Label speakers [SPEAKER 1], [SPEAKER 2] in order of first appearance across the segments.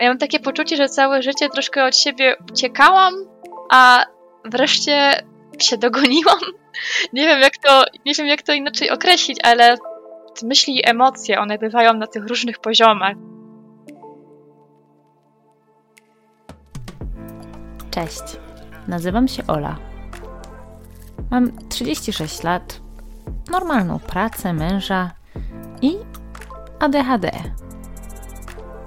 [SPEAKER 1] Ja mam takie poczucie, że całe życie troszkę od siebie uciekałam, a wreszcie się dogoniłam. Nie wiem jak to, nie wiem jak to inaczej określić, ale myśli i emocje, one bywają na tych różnych poziomach.
[SPEAKER 2] Cześć, nazywam się Ola. Mam 36 lat, normalną pracę, męża i ADHD.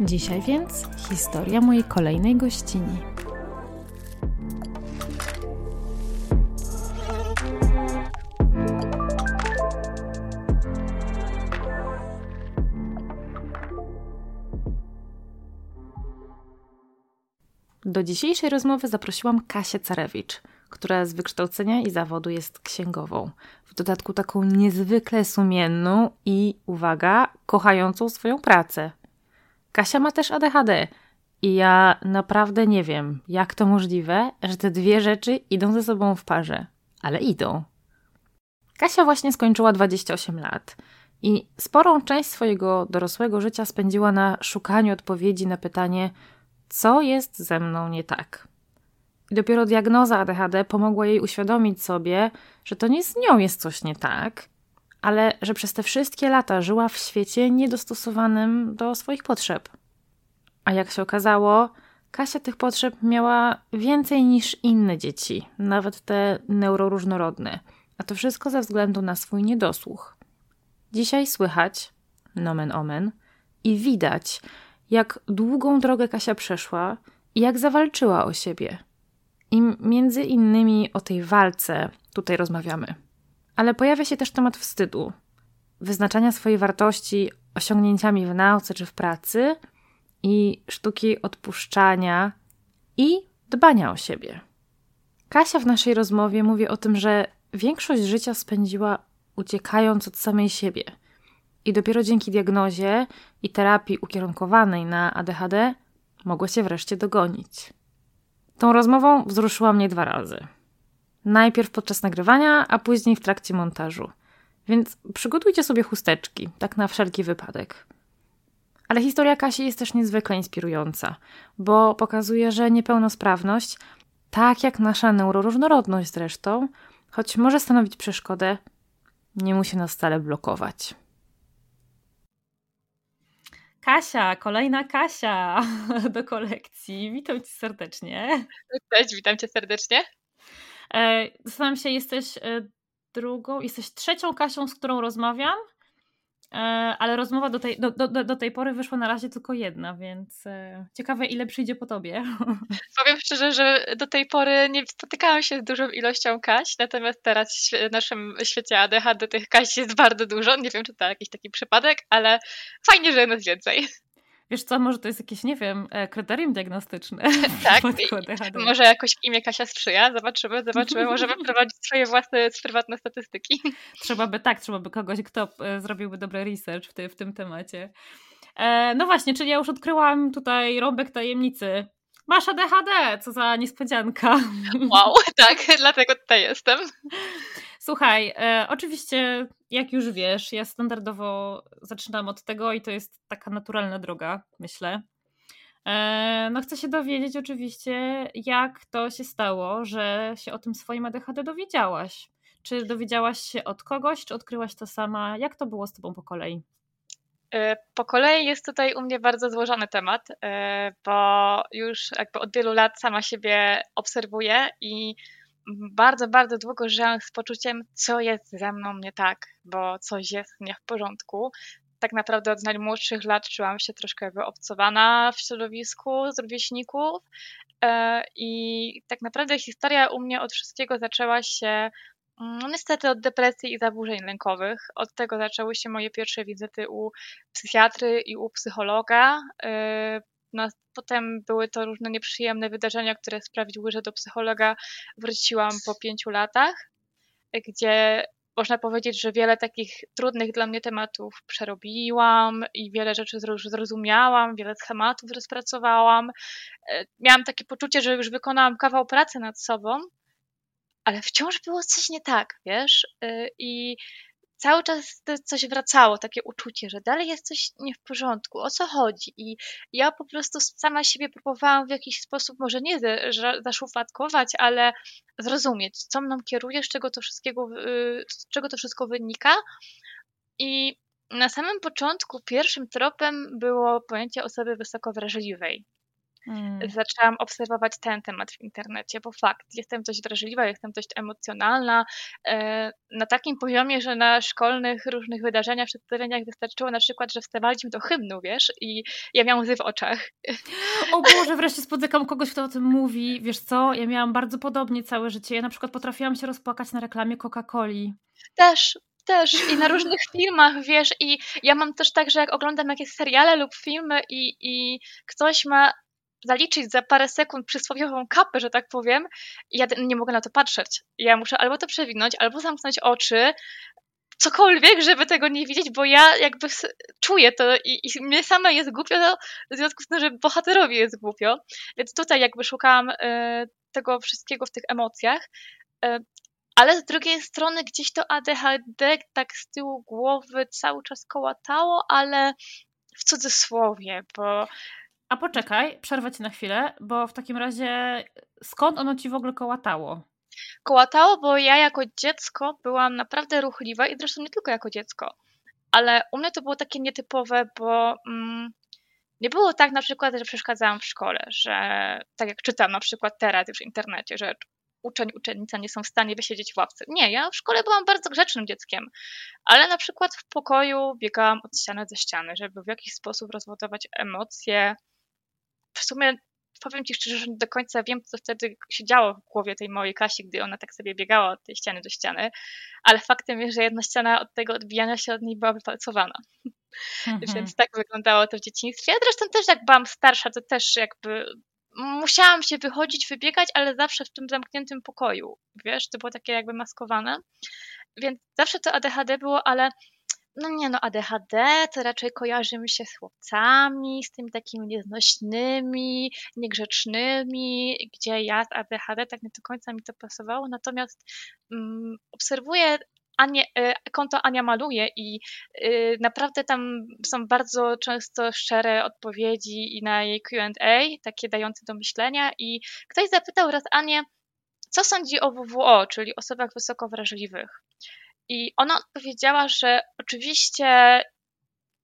[SPEAKER 2] Dzisiaj więc historia mojej kolejnej gościni. Do dzisiejszej rozmowy zaprosiłam Kasię Carewicz, która z wykształcenia i zawodu jest księgową. W dodatku taką niezwykle sumienną i, uwaga, kochającą swoją pracę. Kasia ma też ADHD i ja naprawdę nie wiem, jak to możliwe, że te dwie rzeczy idą ze sobą w parze, ale idą. Kasia właśnie skończyła 28 lat i sporą część swojego dorosłego życia spędziła na szukaniu odpowiedzi na pytanie, co jest ze mną nie tak. I dopiero diagnoza ADHD pomogła jej uświadomić sobie, że to nie z nią jest coś nie tak, ale że przez te wszystkie lata żyła w świecie niedostosowanym do swoich potrzeb. A jak się okazało, Kasia tych potrzeb miała więcej niż inne dzieci, nawet te neuroróżnorodne, a to wszystko ze względu na swój niedosłuch. Dzisiaj słychać, nomen omen, i widać, jak długą drogę Kasia przeszła i jak zawalczyła o siebie. I między innymi o tej walce tutaj rozmawiamy. Ale pojawia się też temat wstydu, wyznaczania swojej wartości osiągnięciami w nauce czy w pracy i sztuki odpuszczania i dbania o siebie. Kasia w naszej rozmowie mówi o tym, że większość życia spędziła uciekając od samej siebie – i dopiero dzięki diagnozie i terapii ukierunkowanej na ADHD mogło się wreszcie dogonić. Tą rozmową wzruszyła mnie dwa razy. Najpierw podczas nagrywania, a później w trakcie montażu. Więc przygotujcie sobie chusteczki, tak na wszelki wypadek. Ale historia Kasi jest też niezwykle inspirująca, bo pokazuje, że niepełnosprawność, tak jak nasza neuroróżnorodność zresztą, choć może stanowić przeszkodę, nie musi nas wcale blokować. Kasia, kolejna Kasia do kolekcji. Witam cię serdecznie.
[SPEAKER 1] Cześć, witam cię serdecznie.
[SPEAKER 2] E, zastanawiam się, jesteś e, drugą, jesteś trzecią Kasią, z którą rozmawiam. E, ale rozmowa do tej, do, do, do tej pory wyszła na razie tylko jedna, więc ciekawe, ile przyjdzie po tobie.
[SPEAKER 1] Powiem szczerze, że do tej pory nie spotykałam się z dużą ilością Kaś, natomiast teraz w naszym świecie ADHD tych Kaś jest bardzo dużo. Nie wiem, czy to jakiś taki przypadek, ale fajnie, że nas więcej.
[SPEAKER 2] Wiesz co, może to jest jakieś, nie wiem, e, kryterium diagnostyczne.
[SPEAKER 1] tak, może jakoś imię Kasia sprzyja, zobaczymy, zobaczymy, możemy prowadzić swoje własne prywatne statystyki.
[SPEAKER 2] Trzeba by, tak, trzeba by kogoś, kto e, zrobiłby dobry research w, ty, w tym temacie. E, no właśnie, czyli ja już odkryłam tutaj rąbek tajemnicy. Masz ADHD, co za niespodzianka.
[SPEAKER 1] Wow, tak, dlatego tutaj jestem.
[SPEAKER 2] Słuchaj, e, oczywiście, jak już wiesz, ja standardowo zaczynam od tego i to jest taka naturalna droga, myślę. E, no, chcę się dowiedzieć oczywiście, jak to się stało, że się o tym swoim ADHD dowiedziałaś. Czy dowiedziałaś się od kogoś, czy odkryłaś to sama? Jak to było z tobą po kolei?
[SPEAKER 1] E, po kolei jest tutaj u mnie bardzo złożony temat, e, bo już jakby od wielu lat sama siebie obserwuję i bardzo, bardzo długo żyłam z poczuciem, co jest ze mną nie tak, bo coś jest nie w porządku. Tak naprawdę od najmłodszych lat czułam się troszkę wyobcowana w środowisku z rówieśników e, i tak naprawdę historia u mnie od wszystkiego zaczęła się no niestety od depresji i zaburzeń lękowych. Od tego zaczęły się moje pierwsze wizyty u psychiatry i u psychologa. No, potem były to różne nieprzyjemne wydarzenia, które sprawiły, że do psychologa wróciłam po pięciu latach, gdzie można powiedzieć, że wiele takich trudnych dla mnie tematów przerobiłam i wiele rzeczy zrozumiałam, wiele schematów rozpracowałam. E, miałam takie poczucie, że już wykonałam kawał pracy nad sobą, ale wciąż było coś nie tak, wiesz? E, I cały czas coś wracało, takie uczucie, że dalej jest coś nie w porządku, o co chodzi. I ja po prostu sama siebie próbowałam w jakiś sposób, może nie zaszufladkować, ale zrozumieć, co mną kieruje, z czego to, wszystkiego, y, z czego to wszystko wynika. I na samym początku pierwszym tropem było pojęcie osoby wysoko wrażliwej. Hmm. Zaczęłam obserwować ten temat w internecie, bo fakt, jestem dość wrażliwa, jestem dość emocjonalna, e, na takim poziomie, że na szkolnych różnych wydarzeniach, przedstawieniach wystarczyło na przykład, że wstawaliśmy do hymnu, wiesz, i ja miałam łzy w oczach.
[SPEAKER 2] O Boże, wreszcie spotykam kogoś, kto o tym mówi. Wiesz co, ja miałam bardzo podobnie całe życie. Ja na przykład potrafiłam się rozpłakać na reklamie Coca-Coli.
[SPEAKER 1] Też, też i na różnych filmach, wiesz, i ja mam też tak, że jak oglądam jakieś seriale lub filmy i, i ktoś ma zaliczyć za parę sekund przysłowiową kapę, że tak powiem, ja nie mogę na to patrzeć. Ja muszę albo to przewinąć, albo zamknąć oczy, cokolwiek, żeby tego nie widzieć, bo ja jakby czuję to i, i mnie same jest głupio w związku z tym, że bohaterowi jest głupio. Więc tutaj jakby szukałam y, tego wszystkiego w tych emocjach. Y, ale z drugiej strony gdzieś to ADHD tak z tyłu głowy cały czas kołatało, ale w cudzysłowie, bo
[SPEAKER 2] a poczekaj, przerwę ci na chwilę, bo w takim razie skąd ono ci w ogóle kołatało?
[SPEAKER 1] Kołatało, bo ja jako dziecko byłam naprawdę ruchliwa i zresztą nie tylko jako dziecko, ale u mnie to było takie nietypowe, bo mm, nie było tak na przykład, że przeszkadzałam w szkole, że tak jak czytam na przykład teraz już w internecie, że uczeń, uczennica nie są w stanie wysiedzieć w ławce. Nie, ja w szkole byłam bardzo grzecznym dzieckiem, ale na przykład w pokoju biegałam od ściany do ściany, żeby w jakiś sposób rozładować emocje, w sumie powiem Ci szczerze, że nie do końca wiem, co wtedy się działo w głowie tej mojej Kasi, gdy ona tak sobie biegała od tej ściany do ściany, ale faktem jest, że jedna ściana od tego odbijania się od niej była wypalcowana. Mhm. Więc tak wyglądało to w dzieciństwie. Ja zresztą też jak byłam starsza, to też jakby musiałam się wychodzić, wybiegać, ale zawsze w tym zamkniętym pokoju, wiesz, to było takie jakby maskowane. Więc zawsze to ADHD było, ale no nie no, ADHD to raczej kojarzy mi się z chłopcami, z tymi takimi nieznośnymi, niegrzecznymi, gdzie ja z ADHD tak nie do końca mi to pasowało, natomiast um, obserwuję Anię, e, konto Ania maluje i y, naprawdę tam są bardzo często szczere odpowiedzi i na jej Q&A, takie dające do myślenia i ktoś zapytał raz Anię, co sądzi o WWO, czyli osobach wysoko wrażliwych. I ona odpowiedziała, że oczywiście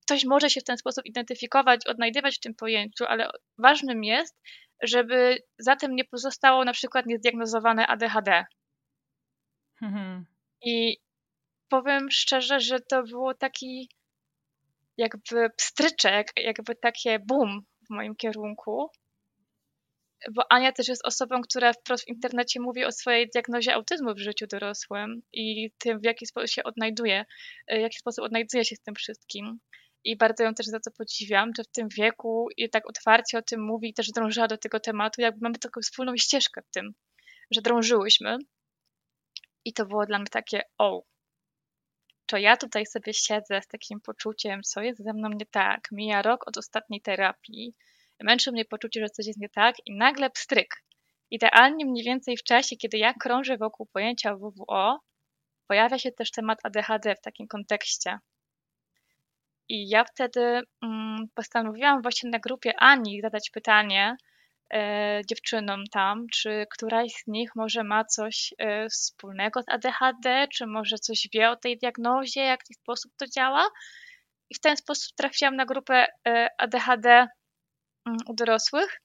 [SPEAKER 1] ktoś może się w ten sposób identyfikować, odnajdywać w tym pojęciu, ale ważnym jest, żeby za tym nie pozostało na przykład niezdiagnozowane ADHD. Mhm. I powiem szczerze, że to było taki jakby pstryczek, jakby takie boom w moim kierunku, bo Ania też jest osobą, która wprost w internecie mówi o swojej diagnozie autyzmu w życiu dorosłym i tym, w jaki sposób się odnajduje, w jaki sposób odnajduje się z tym wszystkim. I bardzo ją też za to podziwiam, że w tym wieku i tak otwarcie o tym mówi i też drążyła do tego tematu, jakby mamy taką wspólną ścieżkę w tym, że drążyłyśmy. I to było dla mnie takie, o, to ja tutaj sobie siedzę z takim poczuciem, co jest ze mną nie tak. Mija rok od ostatniej terapii, męczy mnie poczucie, że coś jest nie tak i nagle pstryk. Idealnie mniej więcej w czasie, kiedy ja krążę wokół pojęcia WWO, pojawia się też temat ADHD w takim kontekście. I ja wtedy mm, postanowiłam właśnie na grupie Ani zadać pytanie e, dziewczynom tam, czy któraś z nich może ma coś e, wspólnego z ADHD, czy może coś wie o tej diagnozie, w sposób to działa. I w ten sposób trafiłam na grupę e, ADHD u dorosłych.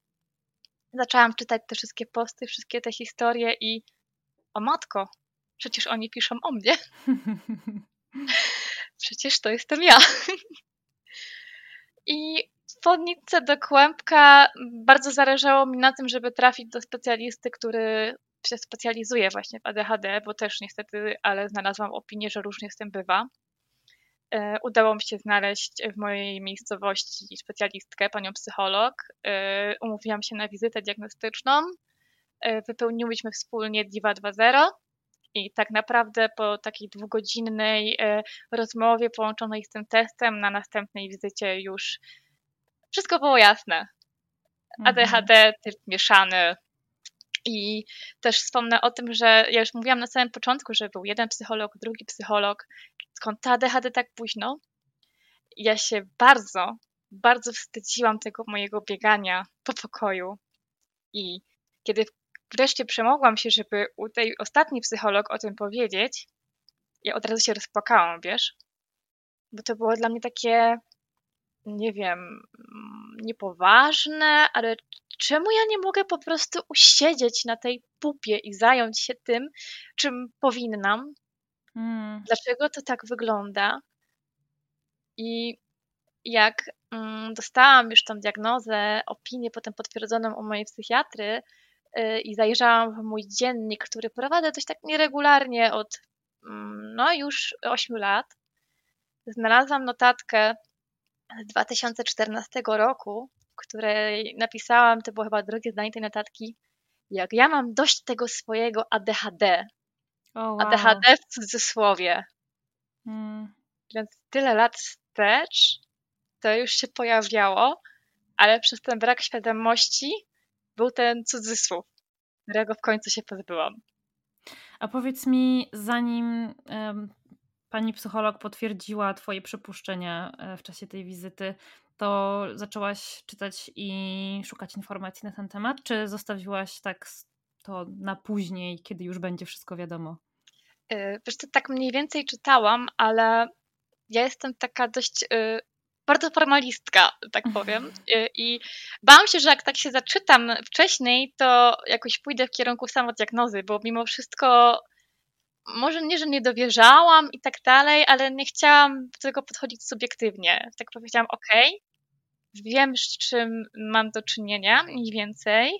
[SPEAKER 1] Zaczęłam czytać te wszystkie posty, wszystkie te historie i o matko, przecież oni piszą o mnie. Przecież to jestem ja. I w podnicy do kłębka bardzo zależało mi na tym, żeby trafić do specjalisty, który się specjalizuje właśnie w ADHD, bo też niestety, ale znalazłam opinię, że różnie z tym bywa. E, udało mi się znaleźć w mojej miejscowości specjalistkę, panią psycholog. E, umówiłam się na wizytę diagnostyczną. E, wypełniłyśmy wspólnie DIVA 2.0 i tak naprawdę po takiej dwugodzinnej rozmowie połączonej z tym testem na następnej wizycie już wszystko było jasne. ADHD, mhm. typ mieszany, i też wspomnę o tym, że ja już mówiłam na samym początku, że był jeden psycholog, drugi psycholog. Skąd ta ADHD tak późno? Ja się bardzo, bardzo wstydziłam tego mojego biegania po pokoju. I kiedy wreszcie przemogłam się, żeby u tej ostatniej psycholog o tym powiedzieć, ja od razu się rozpłakałam, wiesz? Bo to było dla mnie takie, nie wiem, niepoważne, ale czemu ja nie mogę po prostu usiedzieć na tej pupie i zająć się tym, czym powinnam? Hmm. Dlaczego to tak wygląda? I jak mm, dostałam już tą diagnozę, opinię potem potwierdzoną u mojej psychiatry yy, i zajrzałam w mój dziennik, który prowadzę dość tak nieregularnie od mm, no już 8 lat, znalazłam notatkę z 2014 roku, której napisałam, to było chyba drugie zdanie tej notatki, jak ja mam dość tego swojego ADHD. Oh, wow. ADHD w cudzysłowie. Hmm. Więc tyle lat wstecz to już się pojawiało, ale przez ten brak świadomości był ten cudzysłów, którego w końcu się pozbyłam.
[SPEAKER 2] A powiedz mi, zanim um, pani psycholog potwierdziła Twoje przypuszczenia e, w czasie tej wizyty, to zaczęłaś czytać i szukać informacji na ten temat, czy zostawiłaś tak to na później, kiedy już będzie wszystko wiadomo?
[SPEAKER 1] E, wiesz co, tak mniej więcej czytałam, ale ja jestem taka dość y, bardzo formalistka, tak powiem. Y, I bałam się, że jak tak się zaczytam wcześniej, to jakoś pójdę w kierunku samodiagnozy, bo mimo wszystko może nie, że nie dowierzałam i tak dalej, ale nie chciałam do tego podchodzić subiektywnie. Tak powiedziałam, ok, wiem z czym mam do czynienia mniej więcej,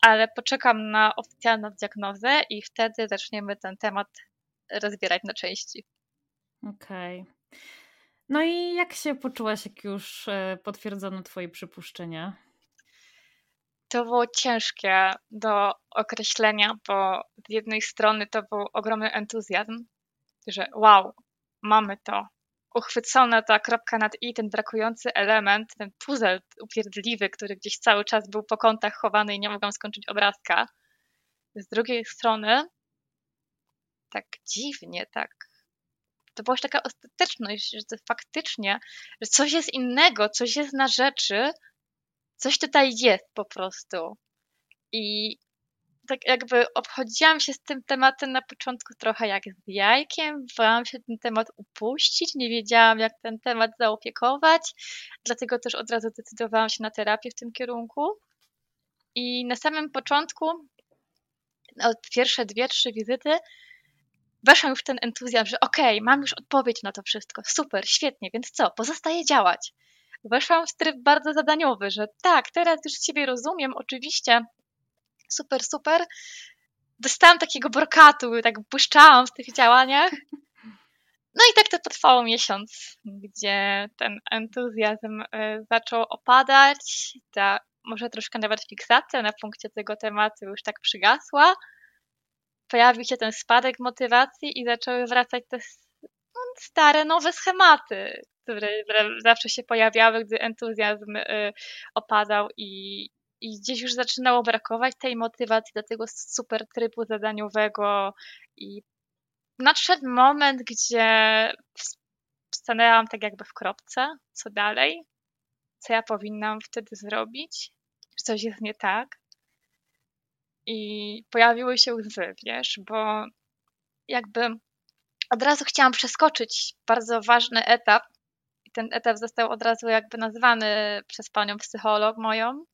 [SPEAKER 1] ale poczekam na oficjalną diagnozę i wtedy zaczniemy ten temat rozbierać na części.
[SPEAKER 2] Okej. Okay. No i jak się poczułaś, jak już e, potwierdzono Twoje przypuszczenia?
[SPEAKER 1] To było ciężkie do określenia, bo z jednej strony to był ogromny entuzjazm, że wow, mamy to, uchwycona ta kropka nad i, ten brakujący element, ten puzzle upierdliwy, który gdzieś cały czas był po kątach chowany i nie mogłam skończyć obrazka. Z drugiej strony, tak dziwnie, tak. To była już taka ostateczność, że faktycznie, że coś jest innego, coś jest na rzeczy, coś tutaj jest po prostu. I tak jakby obchodziłam się z tym tematem na początku trochę jak z jajkiem, bałam się ten temat upuścić, nie wiedziałam jak ten temat zaopiekować, dlatego też od razu decydowałam się na terapię w tym kierunku. I na samym początku, od pierwsze dwie, trzy wizyty, weszłam już w ten entuzjazm, że okej, okay, mam już odpowiedź na to wszystko, super, świetnie, więc co, pozostaje działać. Weszłam w tryb bardzo zadaniowy, że tak, teraz już Ciebie rozumiem, oczywiście super, super. Dostałam takiego brokatu, tak błyszczałam w tych działaniach. No i tak to potrwało miesiąc, gdzie ten entuzjazm e, zaczął opadać, ta może troszkę nawet fiksacja na punkcie tego tematu już tak przygasła. Pojawił się ten spadek motywacji i zaczęły wracać te no, stare, nowe schematy, które zawsze się pojawiały, gdy entuzjazm e, opadał i, i gdzieś już zaczynało brakować tej motywacji do tego super trybu zadaniowego. I nadszedł moment, gdzie stanęłam tak jakby w kropce, co dalej, co ja powinnam wtedy zrobić, czy coś jest nie tak. I pojawiły się łzy, wiesz, bo jakby od razu chciałam przeskoczyć bardzo ważny etap. I ten etap został od razu jakby nazwany przez panią psycholog moją,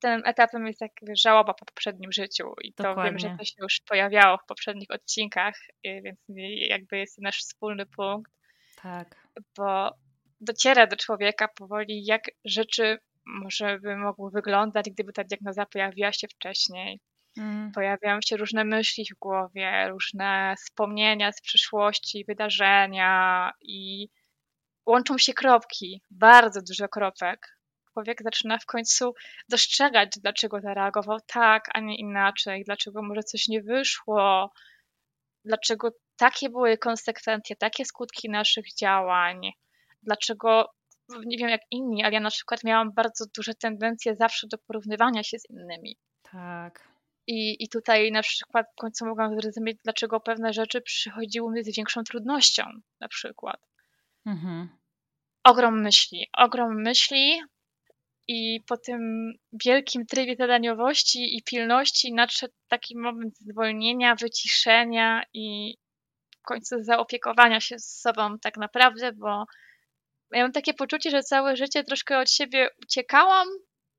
[SPEAKER 1] tym etapem jest jak żałoba po poprzednim życiu i to Dokładnie. wiem, że to się już pojawiało w poprzednich odcinkach, y, więc jakby jest nasz wspólny punkt.
[SPEAKER 2] Tak.
[SPEAKER 1] Bo dociera do człowieka powoli, jak rzeczy może by mogły wyglądać, gdyby ta diagnoza pojawiła się wcześniej. Mm. Pojawiają się różne myśli w głowie, różne wspomnienia z przyszłości, wydarzenia i łączą się kropki, bardzo dużo kropek. Człowiek zaczyna w końcu dostrzegać, dlaczego zareagował tak, a nie inaczej, dlaczego może coś nie wyszło, dlaczego takie były konsekwencje, takie skutki naszych działań, dlaczego nie wiem jak inni, ale ja na przykład miałam bardzo duże tendencje zawsze do porównywania się z innymi.
[SPEAKER 2] Tak.
[SPEAKER 1] I, I tutaj na przykład w końcu mogłam zrozumieć, dlaczego pewne rzeczy przychodziły mi z większą trudnością, na przykład. Mhm. Ogrom myśli, ogrom myśli i po tym wielkim trybie zadaniowości i pilności nadszedł taki moment zwolnienia, wyciszenia i w końcu zaopiekowania się z sobą tak naprawdę, bo ja mam takie poczucie, że całe życie troszkę od siebie uciekałam,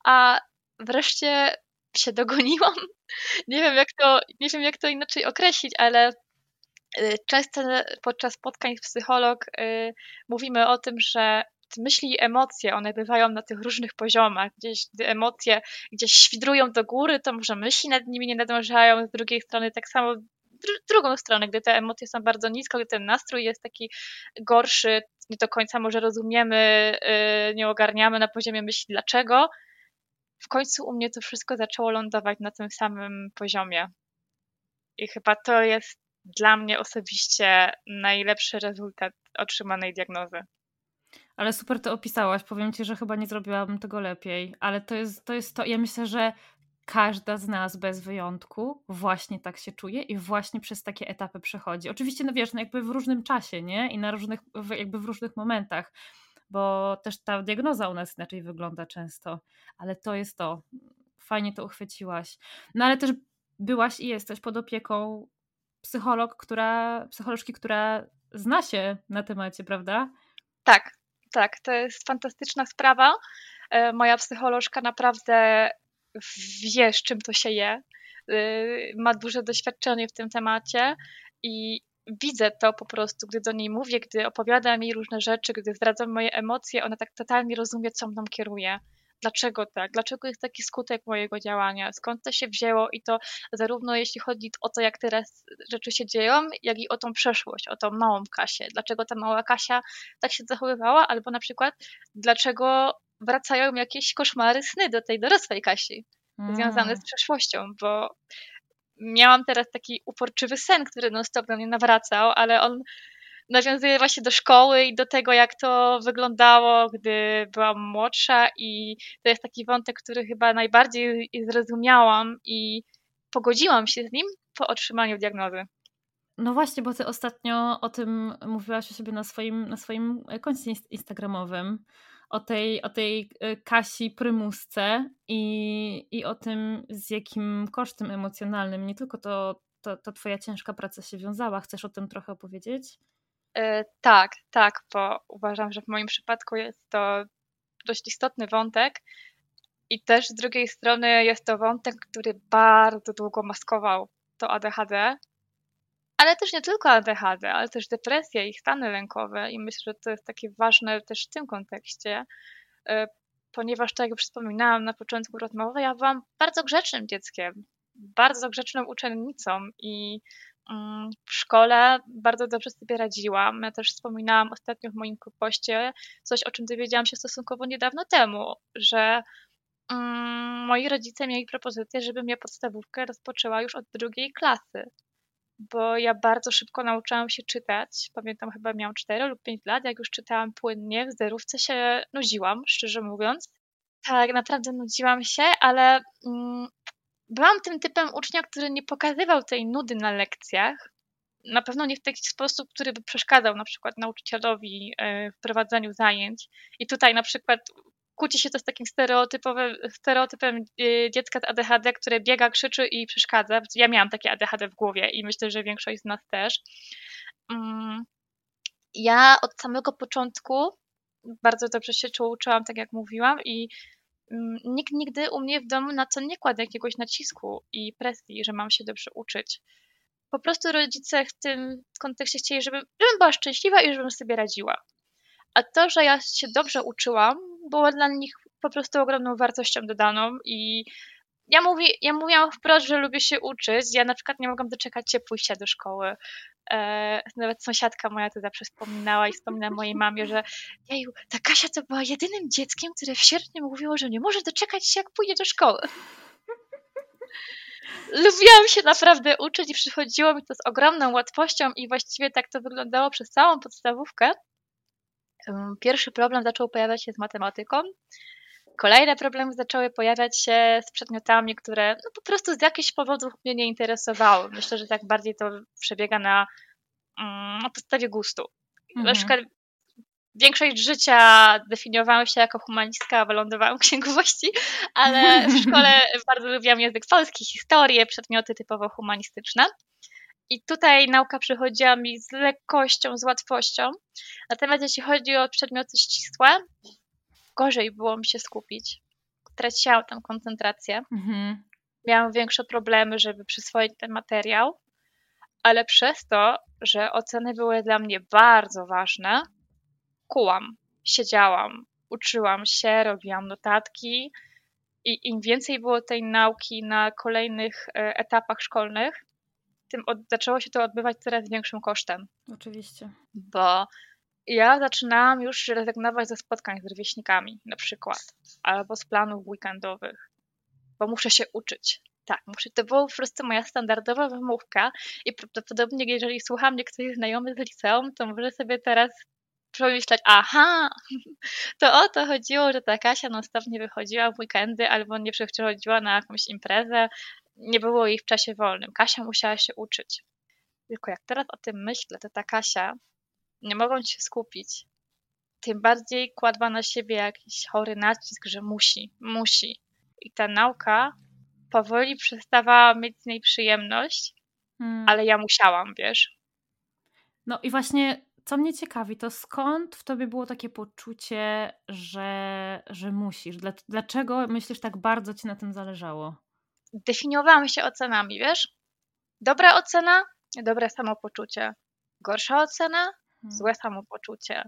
[SPEAKER 1] a wreszcie się dogoniłam. Nie wiem, jak to, nie wiem, jak to inaczej określić, ale y, często podczas spotkań z psycholog y, mówimy o tym, że myśli i emocje, one bywają na tych różnych poziomach. Gdzieś gdy emocje gdzieś świdrują do góry, to może myśli nad nimi nie nadążają, z drugiej strony tak samo drugą stronę, gdy te emocje są bardzo nisko, gdy ten nastrój jest taki gorszy, nie do końca może rozumiemy, y, nie ogarniamy na poziomie myśli dlaczego, w końcu u mnie to wszystko zaczęło lądować na tym samym poziomie. I chyba to jest dla mnie osobiście najlepszy rezultat otrzymanej diagnozy.
[SPEAKER 2] Ale super to opisałaś. Powiem ci, że chyba nie zrobiłabym tego lepiej. Ale to jest to. Jest to. Ja myślę, że każda z nas bez wyjątku właśnie tak się czuje i właśnie przez takie etapy przechodzi. Oczywiście, no wiesz, no jakby w różnym czasie, nie? I na różnych, jakby w różnych momentach, bo też ta diagnoza u nas inaczej wygląda często, ale to jest to. Fajnie to uchwyciłaś. No ale też byłaś i jesteś pod opieką psycholog, która, psycholożki, która zna się na temacie, prawda?
[SPEAKER 1] Tak, tak, to jest fantastyczna sprawa. E, moja psycholożka naprawdę wie, z czym to się je, y, ma duże doświadczenie w tym temacie i widzę to po prostu, gdy do niej mówię, gdy opowiada mi różne rzeczy, gdy zdradzam moje emocje, ona tak totalnie rozumie, co mną kieruje. Dlaczego tak? Dlaczego jest taki skutek mojego działania? Skąd to się wzięło? I to zarówno jeśli chodzi o to, jak teraz rzeczy się dzieją, jak i o tą przeszłość, o tą małą Kasię. Dlaczego ta mała Kasia tak się zachowywała? Albo na przykład, dlaczego wracają jakieś koszmary, sny do tej dorosłej Kasi, mm. związane z przeszłością, bo miałam teraz taki uporczywy sen, który non-stop do mnie nawracał, ale on nawiązuje właśnie do szkoły i do tego, jak to wyglądało, gdy byłam młodsza i to jest taki wątek, który chyba najbardziej zrozumiałam i pogodziłam się z nim po otrzymaniu diagnozy.
[SPEAKER 2] No właśnie, bo ty ostatnio o tym mówiłaś o sobie na swoim, na swoim koncie instagramowym, o tej, o tej e, Kasi prymusce i, i o tym, z jakim kosztem emocjonalnym nie tylko to, to, to twoja ciężka praca się wiązała. Chcesz o tym trochę opowiedzieć?
[SPEAKER 1] Yy, tak, tak, bo uważam, że w moim przypadku jest to dość istotny wątek i też z drugiej strony jest to wątek, który bardzo długo maskował to ADHD ale też nie tylko ADHD, ale też depresja i stany lękowe i myślę, że to jest takie ważne też w tym kontekście, e, ponieważ tak jak wspominałam na początku rozmowy, ja byłam bardzo grzecznym dzieckiem, bardzo grzeczną uczennicą i w szkole bardzo dobrze sobie radziłam. Ja też wspominałam ostatnio w moim poście coś, o czym dowiedziałam się stosunkowo niedawno temu, że mm, moi rodzice mieli propozycję, żebym ja podstawówkę rozpoczęła już od drugiej klasy bo ja bardzo szybko nauczyłam się czytać. Pamiętam, chyba miałam 4 lub 5 lat, jak już czytałam płynnie, w zerówce się nudziłam, szczerze mówiąc. Tak, naprawdę nudziłam się, ale mm, byłam tym typem ucznia, który nie pokazywał tej nudy na lekcjach. Na pewno nie w taki sposób, który by przeszkadzał na przykład nauczycielowi e, w prowadzeniu zajęć. I tutaj na przykład kłóci się to z takim stereotypem y, dziecka z ADHD, które biega, krzyczy i przeszkadza. Ja miałam takie ADHD w głowie i myślę, że większość z nas też. Mm, ja od samego początku bardzo dobrze się uczyłam, tak jak mówiłam, i nikt nigdy u mnie w domu na to nie kładł jakiegoś nacisku i presji, że mam się dobrze uczyć. Po prostu rodzice w tym kontekście chcieli, żebym, żebym była szczęśliwa i żebym sobie radziła. A to, że ja się dobrze uczyłam, było dla nich po prostu ogromną wartością dodaną i ja, mówi, ja mówiłam wprost, że lubię się uczyć. Ja na przykład nie mogłam doczekać się pójścia do szkoły. E, nawet sąsiadka moja to zawsze wspominała i wspomina mojej mamie, że jeju, ta Kasia to była jedynym dzieckiem, które w sierpniu mówiło, że nie może doczekać się, jak pójdzie do szkoły. Lubiłam się naprawdę uczyć i przychodziło mi to z ogromną łatwością i właściwie tak to wyglądało przez całą podstawówkę. Pierwszy problem zaczął pojawiać się z matematyką. Kolejne problemy zaczęły pojawiać się z przedmiotami, które no, po prostu z jakichś powodów mnie nie interesowały. Myślę, że tak bardziej to przebiega na, mm, na podstawie gustu. Mhm. Na przykład większość życia definiowałam się jako humanistka, wylądowałam w księgowości, ale w szkole bardzo lubiłam język polski, historię, przedmioty typowo humanistyczne. I tutaj nauka przychodziła mi z lekkością, z łatwością. Natomiast jeśli chodzi o przedmioty ścisłe, gorzej było mi się skupić. Traciłam tam koncentrację. Mhm. Miałam większe problemy, żeby przyswoić ten materiał, ale przez to, że oceny były dla mnie bardzo ważne, kułam, siedziałam, uczyłam się, robiłam notatki i im więcej było tej nauki na kolejnych e, etapach szkolnych, tym od, zaczęło się to odbywać coraz większym kosztem.
[SPEAKER 2] Oczywiście.
[SPEAKER 1] Bo ja zaczynałam już rezygnować ze spotkań z rówieśnikami na przykład, albo z planów weekendowych, bo muszę się uczyć. Tak, muszę, to była po prostu moja standardowa wymówka i prawdopodobnie jeżeli słucha mnie ktoś znajomy z liceum, to może sobie teraz pomyśleć, aha, to o to chodziło, że ta Kasia non stop nie wychodziła w weekendy albo nie przychodziła na jakąś imprezę, nie było jej w czasie wolnym. Kasia musiała się uczyć. Tylko jak teraz o tym myślę, to ta Kasia nie mogąc się skupić, tym bardziej kładła na siebie jakiś chory nacisk, że musi, musi. I ta nauka powoli przestawała mieć z niej przyjemność, hmm. ale ja musiałam, wiesz.
[SPEAKER 2] No i właśnie co mnie ciekawi, to skąd w tobie było takie poczucie, że, że musisz? Dlaczego myślisz tak bardzo ci na tym zależało?
[SPEAKER 1] Definiowałam się ocenami, wiesz? Dobra ocena, dobre samopoczucie. Gorsza ocena, Mhm. złe samopoczucie.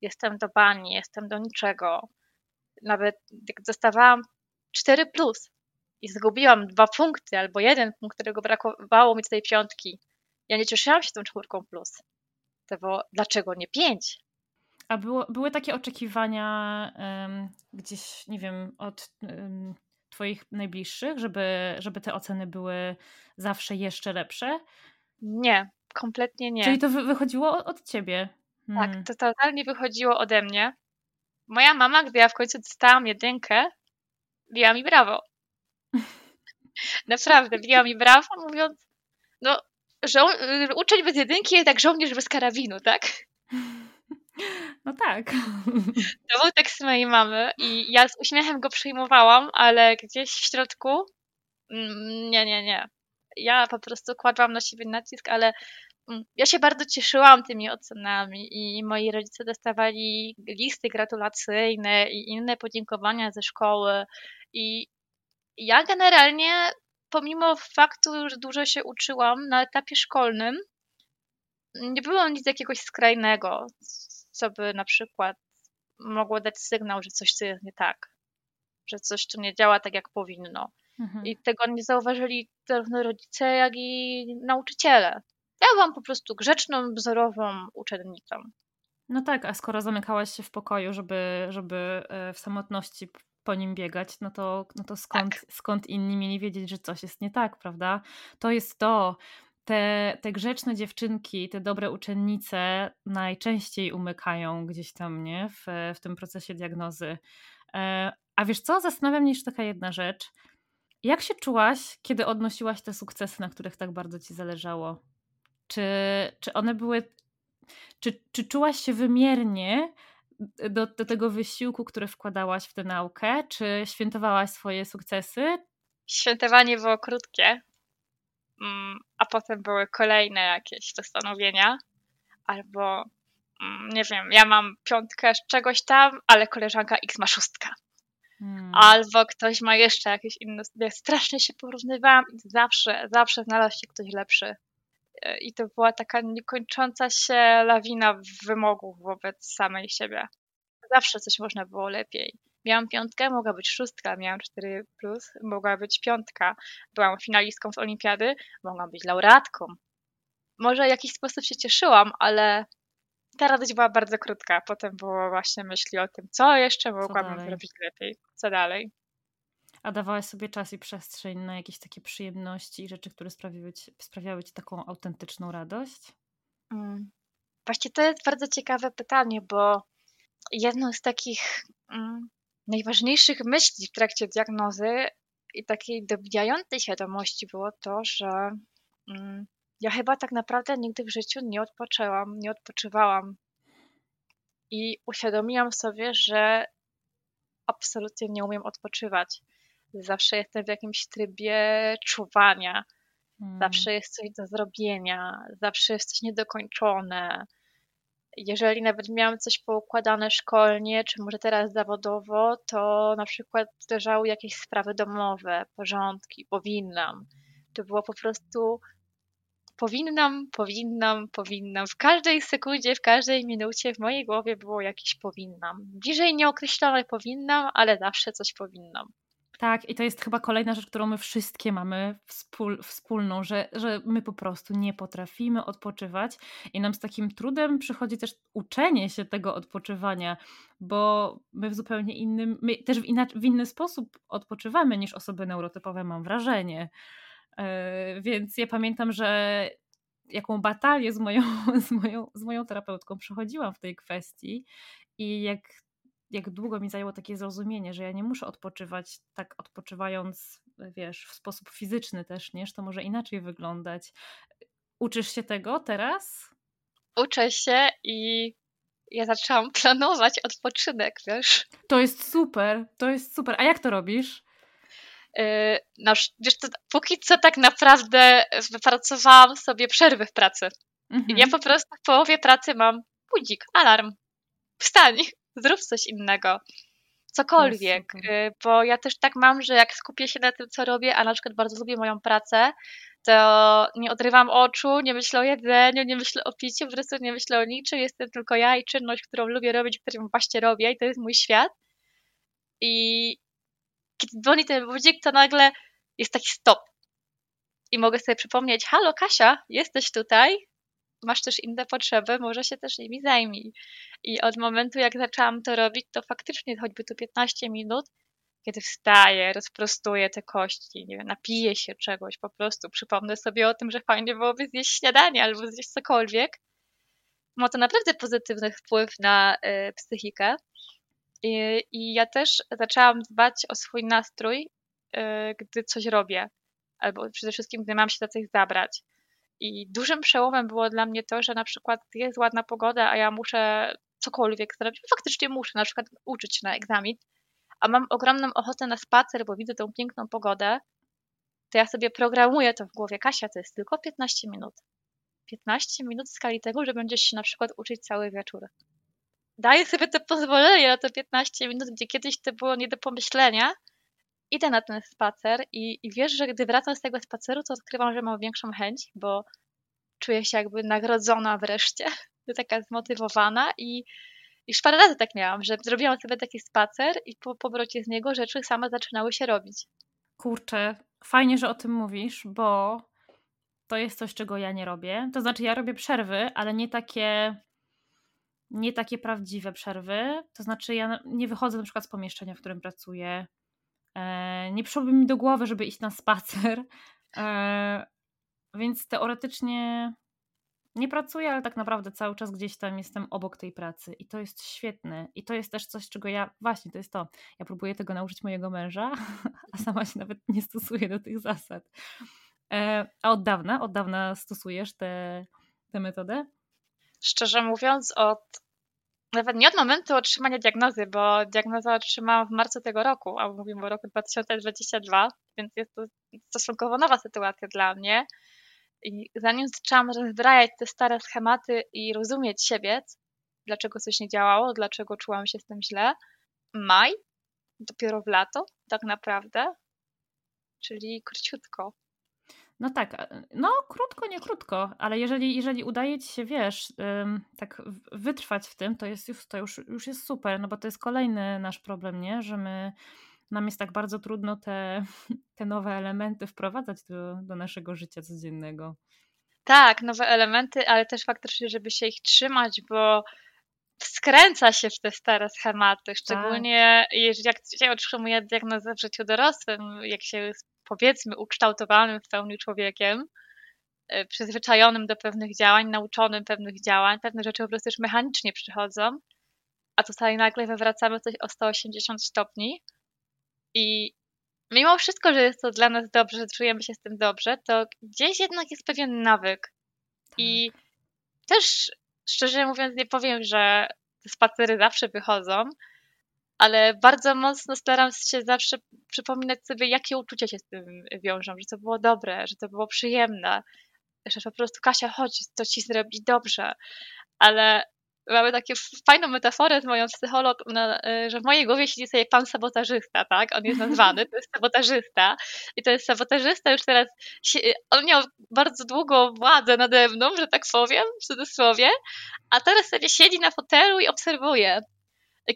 [SPEAKER 1] Jestem do bani, jestem do niczego. Nawet jak dostawałam 4 plus i zgubiłam dwa punkty albo jeden punkt, którego brakowało mi do tej piątki, ja nie cieszyłam się tą czwórką plus. To było, dlaczego nie pięć?
[SPEAKER 2] A było, były takie oczekiwania um, gdzieś, nie wiem, od um, Twoich najbliższych, żeby, żeby te oceny były zawsze jeszcze lepsze?
[SPEAKER 1] Nie, kompletnie nie.
[SPEAKER 2] Czyli to wychodziło od ciebie.
[SPEAKER 1] Tak, hmm. Tak, to totalnie wychodziło ode mnie. Moja mama, gdy ja w końcu dostałam jedynkę, biła mi brawo. Naprawdę, biła mi brawo, mówiąc, no, żo- uczeń bez jedynki jest jak żołnierz bez karabinu, tak?
[SPEAKER 2] No tak.
[SPEAKER 1] To był tekst mojej mamy i ja z uśmiechem go przyjmowałam, ale gdzieś w środku mm, nie, nie, nie ja po prostu kładłam na siebie nacisk, ale ja się bardzo cieszyłam tymi ocenami i moi rodzice dostawali listy gratulacyjne i inne podziękowania ze szkoły i ja generalnie pomimo faktu, że dużo się uczyłam na etapie szkolnym, nie było nic jakiegoś skrajnego, co by na przykład mogło dać sygnał, że coś tu jest nie tak, że coś tu nie działa tak, jak powinno. Mhm. I tego nie zauważyli zarówno rodzice, jak i nauczyciele. Ja byłam po prostu grzeczną, wzorową uczennicą.
[SPEAKER 2] No tak, a skoro zamykałaś się w pokoju, żeby, żeby e, w samotności po nim biegać, no to, no to skąd, tak. skąd inni mieli wiedzieć, że coś jest nie tak, prawda? To jest to. Te, te grzeczne dziewczynki, te dobre uczennice najczęściej umykają gdzieś tam, nie? W, w tym procesie diagnozy. E, a wiesz co? Zastanawia mnie jeszcze taka jedna rzecz. Jak się czułaś, kiedy odnosiłaś te sukcesy, na których tak bardzo ci zależało? Czy, czy one były. Czy, czy czułaś się wymiernie do, do tego wysiłku, który wkładałaś w tę naukę? Czy świętowałaś swoje sukcesy?
[SPEAKER 1] Świętowanie było krótkie, mm, a potem były kolejne jakieś postanowienia, albo mm, nie wiem, ja mam piątkę z czegoś tam, ale koleżanka X ma szóstkę Hmm. Albo ktoś ma jeszcze jakieś inne. Ja strasznie się porównywałam i zawsze, zawsze znalazł się ktoś lepszy. E, I to była taka niekończąca się lawina wymogów wobec samej siebie. Zawsze coś można było lepiej. Miałam piątkę, mogła być szóstka, miałam 4, plus, mogła być piątka. Byłam finalistką z olimpiady, mogłam być laureatką. Może w jakiś sposób się cieszyłam, ale ta radość była bardzo krótka. Potem było właśnie myśli o tym, co jeszcze mogłabym co zrobić lepiej, co dalej.
[SPEAKER 2] A dawałaś sobie czas i przestrzeń na jakieś takie przyjemności i rzeczy, które sprawiały ci, sprawiały ci taką autentyczną radość?
[SPEAKER 1] Mm. Właśnie to jest bardzo ciekawe pytanie, bo jedną z takich mm, najważniejszych myśli w trakcie diagnozy i takiej dobijającej świadomości było to, że mm, ja chyba tak naprawdę nigdy w życiu nie odpoczęłam, nie odpoczywałam. I uświadomiłam sobie, że absolutnie nie umiem odpoczywać. Zawsze jestem w jakimś trybie czuwania. Hmm. Zawsze jest coś do zrobienia, zawsze jest coś niedokończone. Jeżeli nawet miałam coś poukładane szkolnie, czy może teraz zawodowo, to na przykład zdarzały jakieś sprawy domowe, porządki, powinnam. To było po prostu powinnam, powinnam, powinnam. W każdej sekundzie, w każdej minucie w mojej głowie było jakieś powinnam. Bliżej nieokreślone powinnam, ale zawsze coś powinnam.
[SPEAKER 2] Tak, i to jest chyba kolejna rzecz, którą my wszystkie mamy wspól, wspólną, że, że my po prostu nie potrafimy odpoczywać i nam z takim trudem przychodzi też uczenie się tego odpoczywania, bo my w zupełnie innym, my też w, inaczej, w inny sposób odpoczywamy niż osoby neurotypowe, mam wrażenie. Yy, więc ja pamiętam, że jaką batalię z moją, z, moją, z moją terapeutką przechodziłam w tej kwestii i jak jak długo mi zajęło takie zrozumienie, że ja nie muszę odpoczywać tak odpoczywając, wiesz, w sposób fizyczny też, nie? Że to może inaczej wyglądać. Uczysz się tego teraz?
[SPEAKER 1] Uczę się i ja zaczęłam planować odpoczynek, wiesz?
[SPEAKER 2] To jest super, to jest super. A jak to robisz?
[SPEAKER 1] Yy, nasz, wiesz, to, póki co tak naprawdę wypracowałam sobie przerwy w pracy. Mhm. Ja po prostu w połowie pracy mam budzik, alarm. Wstań zrób coś innego. Cokolwiek, y, bo ja też tak mam, że jak skupię się na tym, co robię, a na przykład bardzo lubię moją pracę, to nie odrywam oczu, nie myślę o jedzeniu, nie myślę o piciu, po prostu nie myślę o niczym, jestem tylko ja i czynność, którą lubię robić, którą właśnie robię i to jest mój świat. I kiedy dzwoni ten budzik, to nagle jest taki stop. I mogę sobie przypomnieć, halo Kasia, jesteś tutaj? Masz też inne potrzeby, może się też nimi zajmij. I od momentu, jak zaczęłam to robić, to faktycznie choćby tu 15 minut, kiedy wstaję, rozprostuję te kości, nie wiem, napiję się czegoś, po prostu przypomnę sobie o tym, że fajnie byłoby zjeść śniadanie albo zjeść cokolwiek, ma to naprawdę pozytywny wpływ na y, psychikę. I, I, ja też zaczęłam dbać o swój nastrój, y, gdy coś robię, albo przede wszystkim, gdy mam się do coś zabrać. I dużym przełomem było dla mnie to, że na przykład jest ładna pogoda, a ja muszę cokolwiek zrobić. Faktycznie muszę na przykład uczyć na egzamin, a mam ogromną ochotę na spacer, bo widzę tą piękną pogodę, to ja sobie programuję to w głowie. Kasia, to jest tylko 15 minut. 15 minut w skali tego, że będziesz się na przykład uczyć cały wieczór. Daję sobie to pozwolenie na te 15 minut, gdzie kiedyś to było nie do pomyślenia, idę na ten spacer i, i wiesz, że gdy wracam z tego spaceru, to odkrywam, że mam większą chęć, bo czuję się jakby nagrodzona wreszcie, taka zmotywowana i już parę razy tak miałam, że zrobiłam sobie taki spacer i po powrocie z niego rzeczy same zaczynały się robić.
[SPEAKER 2] Kurczę, fajnie, że o tym mówisz, bo to jest coś, czego ja nie robię. To znaczy, ja robię przerwy, ale nie takie nie takie prawdziwe przerwy. To znaczy, ja nie wychodzę na przykład z pomieszczenia, w którym pracuję. E, nie przyszłoby mi do głowy, żeby iść na spacer, e, więc teoretycznie nie pracuję, ale tak naprawdę cały czas gdzieś tam jestem obok tej pracy i to jest świetne. I to jest też coś, czego ja, właśnie to jest to, ja próbuję tego nauczyć mojego męża, a sama się nawet nie stosuję do tych zasad. E, a od dawna, od dawna stosujesz tę metodę?
[SPEAKER 1] Szczerze mówiąc, od nawet nie od momentu otrzymania diagnozy, bo diagnozę otrzymałam w marcu tego roku, a mówimy o roku 2022, więc jest to stosunkowo nowa sytuacja dla mnie. I zanim zaczęłam rozbrajać te stare schematy i rozumieć siebie, dlaczego coś nie działało, dlaczego czułam się z tym źle, maj, dopiero w lato, tak naprawdę. Czyli króciutko.
[SPEAKER 2] No tak, no krótko, nie krótko, ale jeżeli, jeżeli udaje ci się, wiesz, tak wytrwać w tym, to jest już, to już, już jest super, no bo to jest kolejny nasz problem, nie? Że my, nam jest tak bardzo trudno te, te nowe elementy wprowadzać do, do naszego życia codziennego.
[SPEAKER 1] Tak, nowe elementy, ale też faktycznie, żeby się ich trzymać, bo skręca się w te stare schematy, szczególnie tak. jeżeli jak się otrzymuje diagnozę w życiu dorosłym, jak się powiedzmy ukształtowanym w pełni człowiekiem, e, przyzwyczajonym do pewnych działań, nauczonym pewnych działań, pewne rzeczy po prostu już mechanicznie przychodzą, a tutaj nagle wywracamy coś o 180 stopni i mimo wszystko, że jest to dla nas dobrze, że czujemy się z tym dobrze, to gdzieś jednak jest pewien nawyk. Tak. I też szczerze mówiąc nie powiem, że te spacery zawsze wychodzą, ale bardzo mocno staram się zawsze przypominać sobie, jakie uczucia się z tym wiążą, że to było dobre, że to było przyjemne, że po prostu Kasia, chodź, to ci zrobi dobrze. Ale mamy takie fajną metaforę z moją psycholog, że w mojej głowie siedzi sobie pan sabotażysta, tak? On jest nazwany, to jest sabotażysta i to jest sabotażysta już teraz, on miał bardzo długo władzę nade mną, że tak powiem, w cudzysłowie, a teraz sobie siedzi na fotelu i obserwuje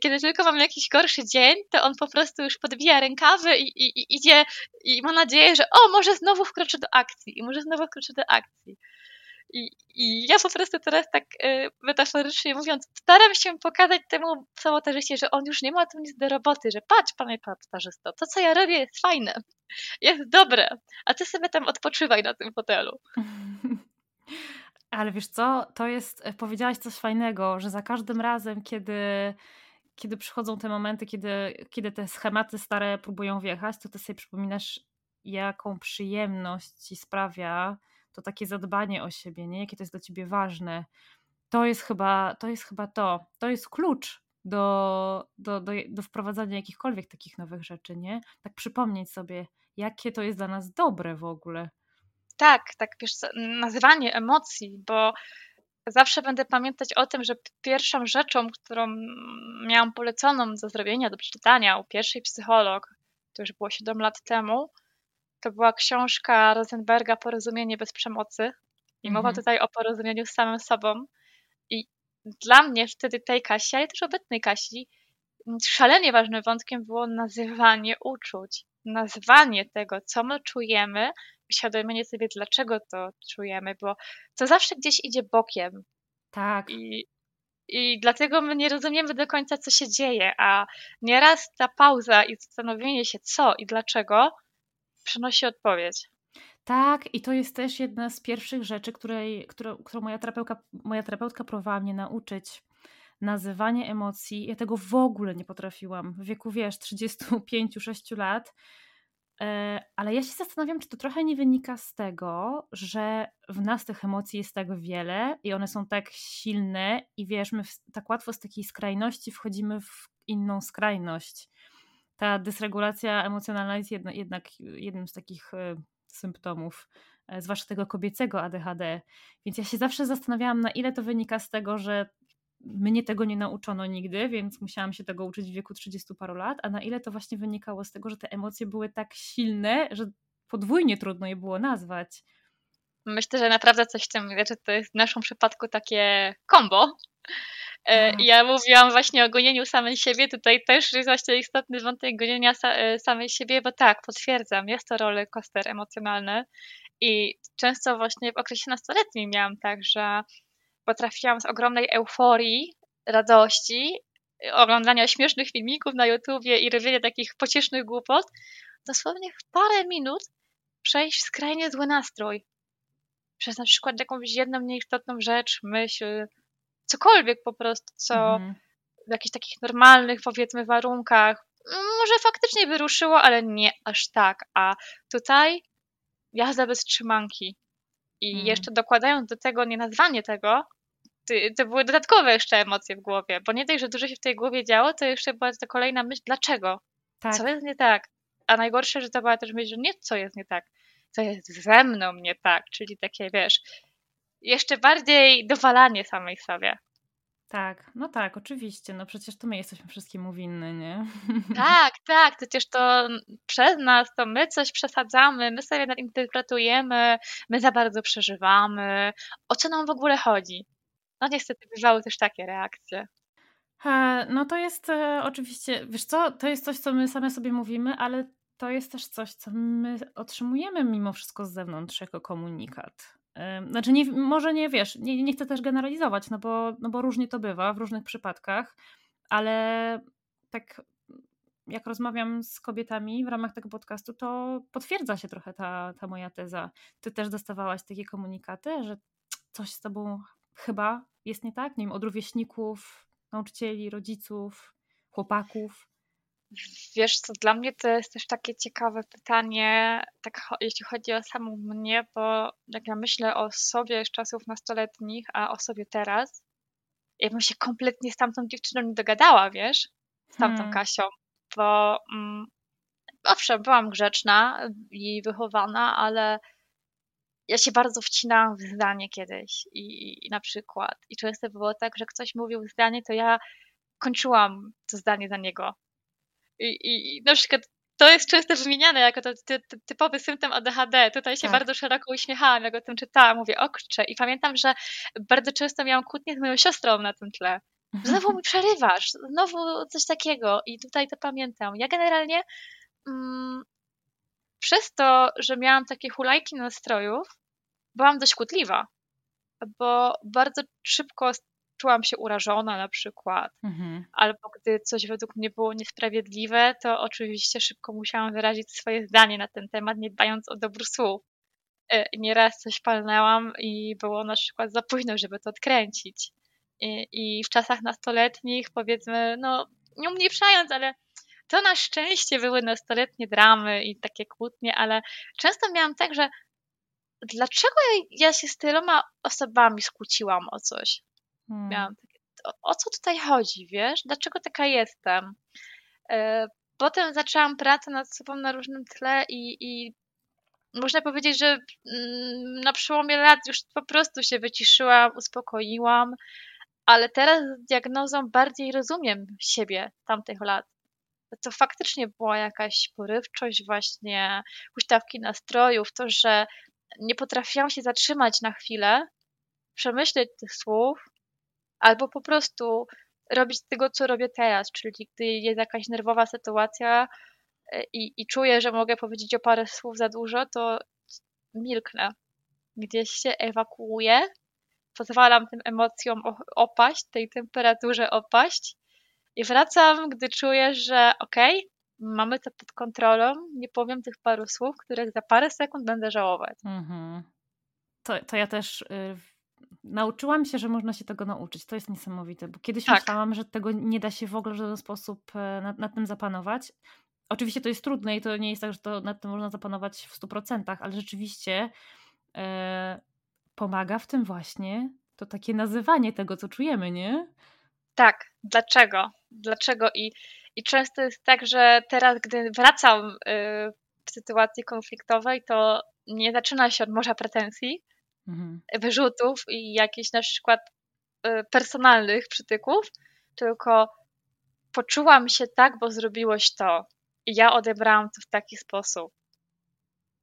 [SPEAKER 1] kiedy tylko mamy jakiś gorszy dzień, to on po prostu już podbija rękawy i, i, i idzie i ma nadzieję, że o, może znowu wkroczy do akcji i może znowu wkroczy do akcji. I, I ja po prostu teraz tak y, metaforycznie mówiąc, staram się pokazać temu sabotażyście, że on już nie ma tu nic do roboty, że patrz, panie sabotażysto, to co ja robię jest fajne, jest dobre, a ty sobie tam odpoczywaj na tym fotelu.
[SPEAKER 2] Ale wiesz co, to jest, powiedziałaś coś fajnego, że za każdym razem, kiedy kiedy przychodzą te momenty, kiedy, kiedy te schematy stare próbują wjechać, to ty sobie przypominasz, jaką przyjemność ci sprawia to takie zadbanie o siebie, nie? jakie to jest dla ciebie ważne. To jest chyba to. Jest chyba to. to jest klucz do, do, do, do wprowadzania jakichkolwiek takich nowych rzeczy, nie? Tak przypomnieć sobie, jakie to jest dla nas dobre w ogóle.
[SPEAKER 1] Tak, tak, wiesz, nazywanie emocji, bo zawsze będę pamiętać o tym, że pierwszą rzeczą, którą miałam poleconą do zrobienia, do przeczytania u pierwszej psycholog, to już było 7 lat temu, to była książka Rosenberga Porozumienie bez przemocy. I mowa mhm. tutaj o porozumieniu z samym sobą. I dla mnie wtedy tej Kasi, ale też obecnej Kasi, szalenie ważnym wątkiem było nazywanie uczuć. Nazwanie tego, co my czujemy, uświadomienie sobie, dlaczego to czujemy, bo to zawsze gdzieś idzie bokiem.
[SPEAKER 2] Tak.
[SPEAKER 1] I, i dlatego my nie rozumiemy do końca, co się dzieje, a nieraz ta pauza i zastanowienie się, co i dlaczego, przynosi odpowiedź.
[SPEAKER 2] Tak, i to jest też jedna z pierwszych rzeczy, której, którą, którą moja, terapeutka, moja terapeutka próbowała mnie nauczyć. Nazywanie emocji. Ja tego w ogóle nie potrafiłam. W wieku, wiesz, 35-6 lat E, ale ja się zastanawiam, czy to trochę nie wynika z tego, że w nas tych emocji jest tak wiele i one są tak silne, i wiesz, my tak łatwo z takiej skrajności wchodzimy w inną skrajność. Ta dysregulacja emocjonalna jest jedna, jednak jednym z takich e, symptomów, e, zwłaszcza tego kobiecego ADHD. Więc ja się zawsze zastanawiałam, na ile to wynika z tego, że mnie tego nie nauczono nigdy, więc musiałam się tego uczyć w wieku 30 paru lat, a na ile to właśnie wynikało z tego, że te emocje były tak silne, że podwójnie trudno je było nazwać.
[SPEAKER 1] Myślę, że naprawdę coś w tym, że to jest w naszym przypadku takie kombo. E, tak. Ja mówiłam właśnie o gonieniu samej siebie, tutaj też jest właśnie istotny wątek gonienia e, samej siebie, bo tak, potwierdzam, jest to roller coaster emocjonalny i często właśnie w okresie nastoletnim miałam tak, że potrafiłam z ogromnej euforii, radości, oglądania śmiesznych filmików na YouTubie i robienia takich pociesznych głupot, dosłownie w parę minut przejść w skrajnie zły nastrój. Przez na przykład jakąś jedną nieistotną rzecz, myśl, cokolwiek po prostu, co mhm. w jakichś takich normalnych, powiedzmy, warunkach może faktycznie wyruszyło, ale nie aż tak. A tutaj jazda bez trzymanki. I mhm. jeszcze dokładając do tego nie nazwanie tego, to były dodatkowe jeszcze emocje w głowie, bo nie dość, że dużo się w tej głowie działo, to jeszcze była ta kolejna myśl, dlaczego? Tak. Co jest nie tak? A najgorsze, że to była też myśl, że nie co jest nie tak, co jest ze mną nie tak, czyli takie, wiesz, jeszcze bardziej dowalanie samej sobie.
[SPEAKER 2] Tak, no tak, oczywiście. No przecież to my jesteśmy wszystkiemu winny, nie?
[SPEAKER 1] Tak, tak. Przecież to przez nas, to my coś przesadzamy, my sobie nadinterpretujemy, my za bardzo przeżywamy. O co nam w ogóle chodzi? No niestety bywały też takie reakcje.
[SPEAKER 2] E, no to jest e, oczywiście, wiesz co, to jest coś, co my same sobie mówimy, ale to jest też coś, co my otrzymujemy mimo wszystko z zewnątrz jako komunikat. Znaczy, nie, może nie wiesz, nie, nie chcę też generalizować, no bo, no bo różnie to bywa w różnych przypadkach, ale tak jak rozmawiam z kobietami w ramach tego podcastu, to potwierdza się trochę ta, ta moja teza. Ty też dostawałaś takie komunikaty, że coś z tobą chyba jest nie tak? Nie wiem, od rówieśników, nauczycieli, rodziców, chłopaków.
[SPEAKER 1] Wiesz co, dla mnie to jest też takie ciekawe pytanie, tak jeśli chodzi o samą mnie, bo jak ja myślę o sobie z czasów nastoletnich, a o sobie teraz, ja bym się kompletnie z tamtą dziewczyną nie dogadała, wiesz, z tamtą hmm. Kasią, bo mm, owszem, byłam grzeczna i wychowana, ale ja się bardzo wcinałam w zdanie kiedyś i, i na przykład, i często było tak, że ktoś mówił zdanie, to ja kończyłam to zdanie za niego, i, i na przykład to jest często wymieniane jako to, ty, ty, typowy symptom ADHD. Tutaj się tak. bardzo szeroko uśmiechałam, jak o tym czytałam, mówię, okrcze. I pamiętam, że bardzo często miałam kłótnie z moją siostrą na tym tle. Znowu mi przerywasz, znowu coś takiego. I tutaj to pamiętam. Ja generalnie mm, przez to, że miałam takie hulajki nastrojów, byłam dość kłótliwa, bo bardzo szybko czułam się urażona na przykład, mhm. albo gdy coś według mnie było niesprawiedliwe, to oczywiście szybko musiałam wyrazić swoje zdanie na ten temat, nie dbając o dobór słów. E, nieraz coś palnęłam i było na przykład za późno, żeby to odkręcić. I, i w czasach nastoletnich, powiedzmy, no nie umniejszając, ale to na szczęście były nastoletnie dramy i takie kłótnie, ale często miałam tak, że dlaczego ja się z tyloma osobami skłóciłam o coś? Hmm. Miałam takie, o, o, co tutaj chodzi, wiesz? Dlaczego taka jestem? E, potem zaczęłam pracę nad sobą na różnym tle i, i można powiedzieć, że mm, na przełomie lat już po prostu się wyciszyłam, uspokoiłam, ale teraz z diagnozą bardziej rozumiem siebie tamtych lat. To faktycznie była jakaś porywczość, właśnie huśtawki nastrojów, to, że nie potrafiłam się zatrzymać na chwilę, przemyśleć tych słów albo po prostu robić tego, co robię teraz, czyli gdy jest jakaś nerwowa sytuacja e, i, i czuję, że mogę powiedzieć o parę słów za dużo, to milknę. Gdzieś się ewakuuję, pozwalam tym emocjom opaść, tej temperaturze opaść i wracam, gdy czuję, że okej, okay, mamy to pod kontrolą, nie powiem tych paru słów, których za parę sekund będę żałować. Mhm.
[SPEAKER 2] To, to ja też y, nauczyłam się, że można się tego nauczyć. To jest niesamowite, bo kiedyś tak. myślałam, że tego nie da się w ogóle w żaden sposób e, nad, nad, tym zapanować. Oczywiście to jest trudne i to nie jest tak, że to nad tym można zapanować w 100%, ale rzeczywiście e, pomaga w tym właśnie to takie nazywanie tego, co czujemy, nie?
[SPEAKER 1] Tak, dlaczego? Dlaczego? I, i często jest tak, że teraz, gdy wracam y, w sytuacji konfliktowej, to nie zaczyna się od morza pretensji, mhm. wyrzutów i jakichś na przykład y, personalnych przytyków, tylko poczułam się tak, bo zrobiłeś to. I ja odebrałam to w taki sposób.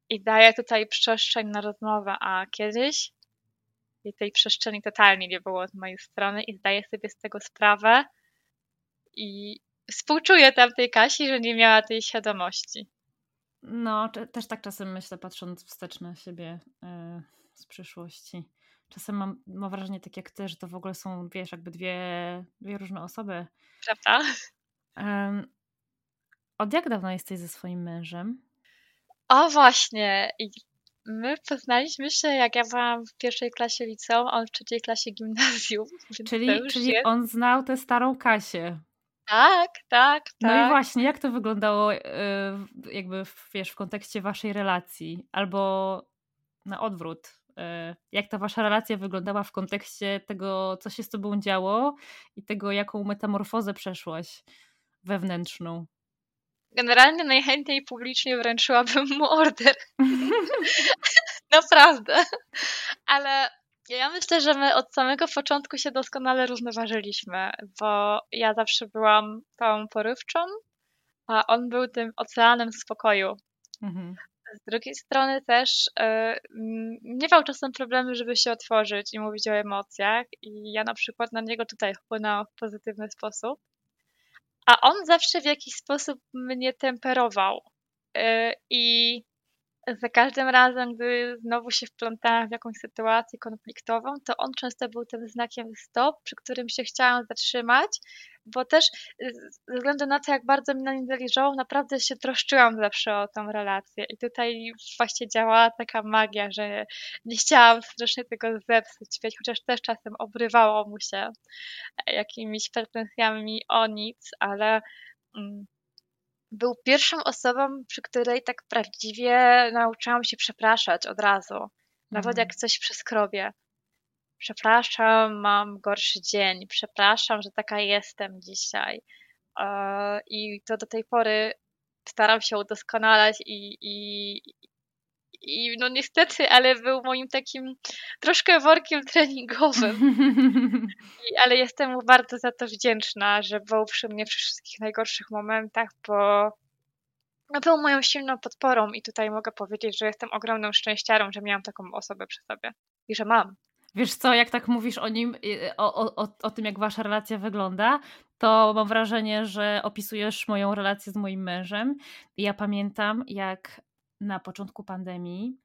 [SPEAKER 1] I daję tutaj przestrzeń na rozmowę, a kiedyś i tej przestrzeni totalnie nie było z mojej strony i zdaję sobie z tego sprawę i współczuję tamtej Kasi, że nie miała tej świadomości.
[SPEAKER 2] No, też tak czasem myślę, patrząc wstecz na siebie. Yy z przyszłości. Czasem mam, mam wrażenie, tak jak ty, że to w ogóle są, wiesz, jakby dwie, dwie różne osoby.
[SPEAKER 1] Prawda?
[SPEAKER 2] Od jak dawno jesteś ze swoim mężem?
[SPEAKER 1] O właśnie. My poznaliśmy się, jak ja byłam w pierwszej klasie liceum, a on w trzeciej klasie gimnazjum.
[SPEAKER 2] Czyli, czyli jest... on znał tę starą Kasię.
[SPEAKER 1] Tak, tak, tak.
[SPEAKER 2] No i tak. właśnie, jak to wyglądało e, jakby, wiesz, w kontekście waszej relacji? Albo na odwrót. E, jak ta wasza relacja wyglądała w kontekście tego, co się z tobą działo i tego, jaką metamorfozę przeszłaś wewnętrzną?
[SPEAKER 1] Generalnie najchętniej publicznie wręczyłabym mu order. Naprawdę. Ale Ja myślę, że my od samego początku się doskonale równoważyliśmy, bo ja zawsze byłam tą porywczą, a on był tym oceanem spokoju. Mhm. Z drugiej strony też yy, miewał czasem problemy, żeby się otworzyć i mówić o emocjach i ja na przykład na niego tutaj wpłynęłam w pozytywny sposób, a on zawsze w jakiś sposób mnie temperował. Yy, i za każdym razem, gdy znowu się wplątałam w jakąś sytuację konfliktową, to on często był tym znakiem stop, przy którym się chciałam zatrzymać, bo też y, ze względu na to, jak bardzo mi na nim zależało, naprawdę się troszczyłam zawsze o tą relację. I tutaj właśnie działała taka magia, że nie chciałam strasznie tego zepsuć, wieć, chociaż też czasem obrywało mu się jakimiś pretensjami o nic, ale. Mm, był pierwszą osobą, przy której tak prawdziwie nauczyłam się przepraszać od razu. Nawet mhm. jak coś przeskrobie. Przepraszam, mam gorszy dzień. Przepraszam, że taka jestem dzisiaj. E, I to do tej pory staram się udoskonalać i, i, i no niestety, ale był moim takim troszkę workiem treningowym. I, ale jestem mu bardzo za to wdzięczna, że był przy mnie przy wszystkich najgorszych momentach, bo no, był moją silną podporą i tutaj mogę powiedzieć, że jestem ogromną szczęściarą, że miałam taką osobę przy sobie i że mam.
[SPEAKER 2] Wiesz co, jak tak mówisz o nim, o, o, o tym, jak wasza relacja wygląda, to mam wrażenie, że opisujesz moją relację z moim mężem. I ja pamiętam, jak na początku pandemii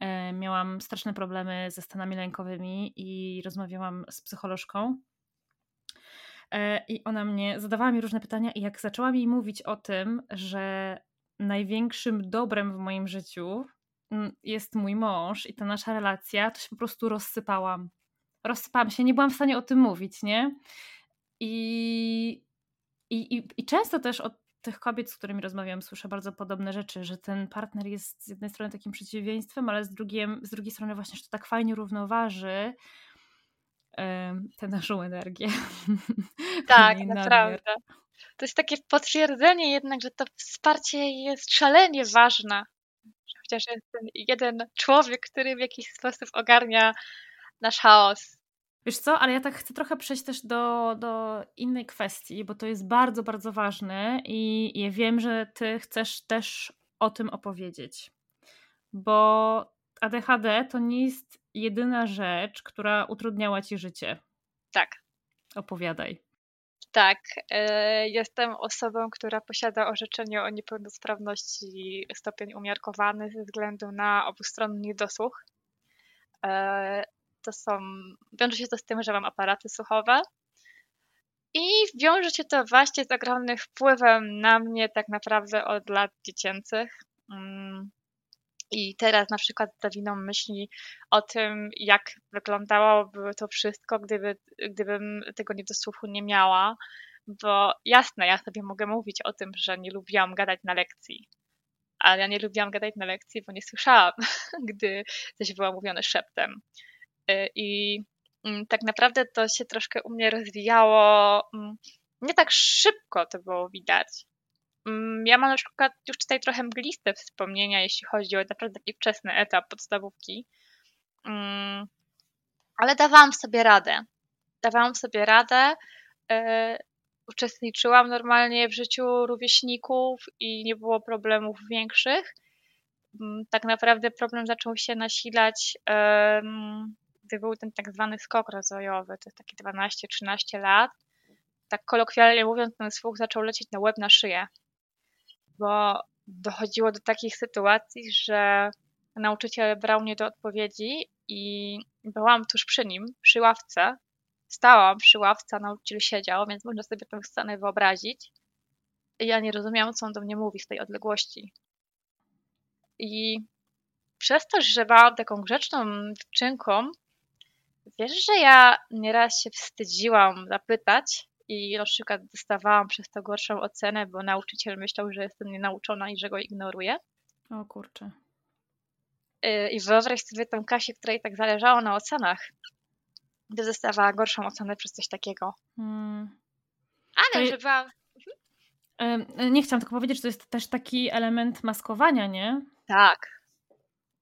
[SPEAKER 2] e, miałam straszne problemy ze stanami lękowymi i rozmawiałam z psycholożką. E, I ona mnie zadawała mi różne pytania, i jak zaczęłam jej mówić o tym, że największym dobrem w moim życiu mm, jest mój mąż i ta nasza relacja, to się po prostu rozsypałam. Rozsypałam się, nie byłam w stanie o tym mówić, nie? I, i, i, i często też od tych kobiet, z którymi rozmawiam, słyszę bardzo podobne rzeczy, że ten partner jest z jednej strony takim przeciwieństwem, ale z, drugim, z drugiej strony właśnie, że to tak fajnie równoważy tę naszą energię.
[SPEAKER 1] Tak, naprawdę. To jest takie potwierdzenie jednak, że to wsparcie jest szalenie ważne. Chociaż jest ten jeden człowiek, który w jakiś sposób ogarnia nasz chaos.
[SPEAKER 2] Wiesz co, ale ja tak chcę trochę przejść też do, do innej kwestii, bo to jest bardzo, bardzo ważne i ja wiem, że ty chcesz też o tym opowiedzieć. Bo ADHD to nie jest jedyna rzecz, która utrudniała ci życie.
[SPEAKER 1] Tak.
[SPEAKER 2] Opowiadaj.
[SPEAKER 1] Tak, e, jestem osobą, która posiada orzeczenie o niepełnosprawności stopień umiarkowany ze względu na obustronny niedosłuch. E, to są, wiąże się to z tym, że mam aparaty słuchowe i wiąże się to właśnie z ogromnym wpływem na mnie tak naprawdę od lat dziecięcych. Mm. I teraz na przykład zawiną myśli o tym, jak wyglądałoby to wszystko, gdyby, gdybym tego niedosłuchu nie miała. Bo jasne, ja sobie mogę mówić o tym, że nie lubiłam gadać na lekcji. Ale ja nie lubiłam gadać na lekcji, bo nie słyszałam, gdy coś było mówione szeptem. Y, I mm, tak naprawdę to się troszkę u mnie rozwijało. Mm, nie tak szybko to było widać. Mm, ja mam na przykład już tutaj trochę mgliste wspomnienia, jeśli chodzi o naprawdę taki wczesny etap podstawówki. Ale dawałam sobie radę. Dawałam sobie radę. Y, uczestniczyłam normalnie w życiu rówieśników i nie było problemów większych. Tak naprawdę problem zaczął się nasilać gdy był ten tak zwany skok rozwojowy, to jest takie 12-13 lat, tak kolokwialnie mówiąc, ten słuch zaczął lecieć na łeb, na szyję, bo dochodziło do takich sytuacji, że nauczyciel brał mnie do odpowiedzi i byłam tuż przy nim, przy ławce, stałam przy ławce, nauczyciel siedział, więc można sobie tę scenę wyobrazić. I ja nie rozumiałam, co on do mnie mówi z tej odległości. I przez to, że byłam taką grzeczną dziewczynką, Wiesz, że ja nieraz się wstydziłam zapytać i na przykład dostawałam przez to gorszą ocenę, bo nauczyciel myślał, że jestem nienauczona i że go ignoruję.
[SPEAKER 2] O kurczę.
[SPEAKER 1] Y, I wyobraź sobie tą Kasię, której tak zależało na ocenach, gdy dostawała gorszą ocenę przez coś takiego. Hmm. Ale, że była...
[SPEAKER 2] Nie chciałam tylko powiedzieć, że to jest też taki element maskowania, nie?
[SPEAKER 1] Tak.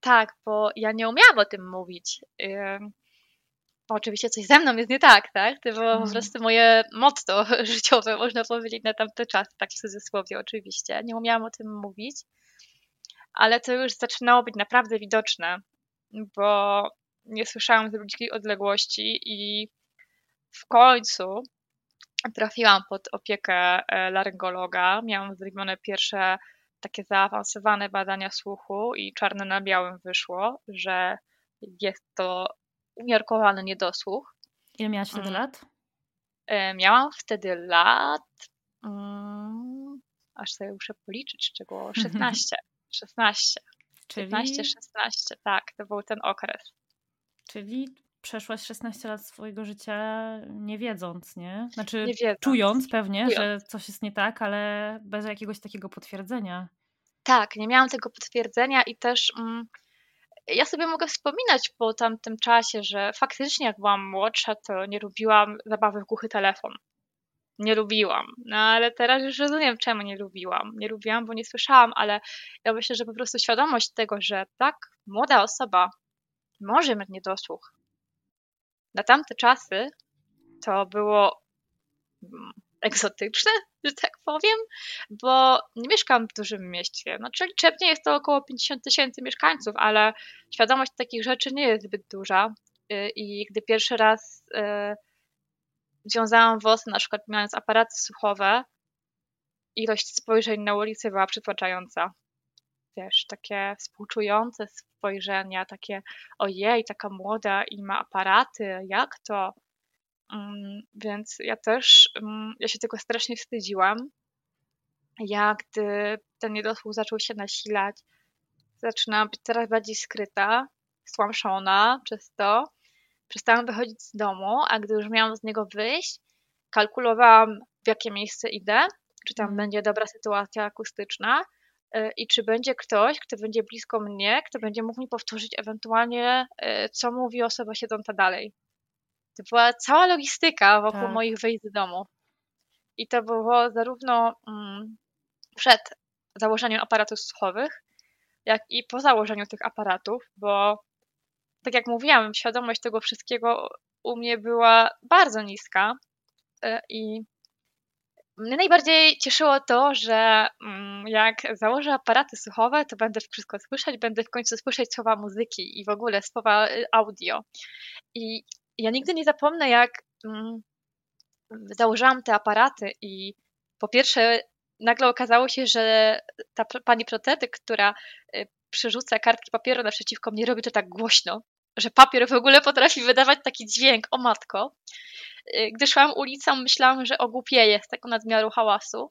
[SPEAKER 1] Tak, bo ja nie umiałam o tym mówić oczywiście coś ze mną jest nie tak, tak? To było po prostu moje motto życiowe, można powiedzieć, na tamte czasy, tak w cudzysłowie oczywiście. Nie umiałam o tym mówić, ale to już zaczynało być naprawdę widoczne, bo nie słyszałam z bliskiej odległości i w końcu trafiłam pod opiekę e, laryngologa. Miałam zrobione pierwsze takie zaawansowane badania słuchu i czarne na białym wyszło, że jest to umiarkowany niedosłuch.
[SPEAKER 2] Ile miałaś wtedy
[SPEAKER 1] Mm.
[SPEAKER 2] lat?
[SPEAKER 1] E, Miałam wtedy lat, mm, aż sobie muszę policzyć, z czego 16. 16,
[SPEAKER 2] Czyli,
[SPEAKER 1] 15, 16, tak, to był ten okres.
[SPEAKER 2] czyli przeszłaś 16 lat swojego życia nie wiedząc, nie? Znaczy
[SPEAKER 1] Nie wiedząc.
[SPEAKER 2] czując pewnie,
[SPEAKER 1] Czując.
[SPEAKER 2] że coś jest nie tak, ale bez jakiegoś takiego potwierdzenia.
[SPEAKER 1] Tak, nie miałam tego potwierdzenia i też mm, ja sobie mogę wspominać po tamtym czasie, że faktycznie jak byłam młodsza, to nie lubiłam zabawy w głuchy telefon. Nie lubiłam. No ale teraz już rozumiem, czemu nie lubiłam. Nie lubiłam, bo nie słyszałam, ale ja myślę, że po prostu świadomość tego, że tak, młoda osoba może mieć niedosłuch. Na tamte czasy to było mm, egzotyczne, że tak powiem, bo nie mieszkam w dużym mieście. Znaczy liczebnie jest to około 50 tysięcy mieszkańców, ale świadomość takich rzeczy nie jest zbyt duża. Y, I gdy pierwszy raz y, wiązałam włosy, na przykład mając aparaty słuchowe, ilość spojrzeń na ulicy była przytłaczająca. Wiesz, takie współczujące spojrzenia, takie ojej, taka młoda i ma aparaty, jak to? Mm, Więc ja też, mm, ja się tego strasznie wstydziłam. Ja, gdy ten niedosłuch zaczął się nasilać, zaczynałam być coraz bardziej skryta, stłamszona przez to. Przestałam wychodzić z domu, a gdy już miałam z niego wyjść, kalkulowałam, w jakie miejsce idę, czy tam
[SPEAKER 2] Mhm.
[SPEAKER 1] będzie dobra sytuacja akustyczna y, i czy będzie ktoś, kto będzie blisko mnie, kto będzie mógł mi powtórzyć ewentualnie, y, co mówi osoba siedząca dalej. To była cała logistyka wokół
[SPEAKER 2] Tak.
[SPEAKER 1] moich wyjść z domu. I to było zarówno mm, przed założeniem aparatów słuchowych, jak i po założeniu tych aparatów, bo tak jak mówiłam, świadomość tego wszystkiego u mnie była bardzo niska y, i mnie najbardziej cieszyło to, że mm, jak założę aparaty słuchowe, to będę wszystko słyszeć, będę w końcu słyszeć słowa muzyki i w ogóle słowa y, audio. I ja nigdy nie zapomnę, jak mm, założyłam te aparaty i po pierwsze nagle okazało się, że ta pani protetyk, która y, przerzuca kartki papieru naprzeciwko mnie, robi to tak głośno, że papier w ogóle potrafi wydawać taki dźwięk, o matko. Y, Gdy szłam ulicą, myślałam, że ogłupieję z tego nadmiaru hałasu.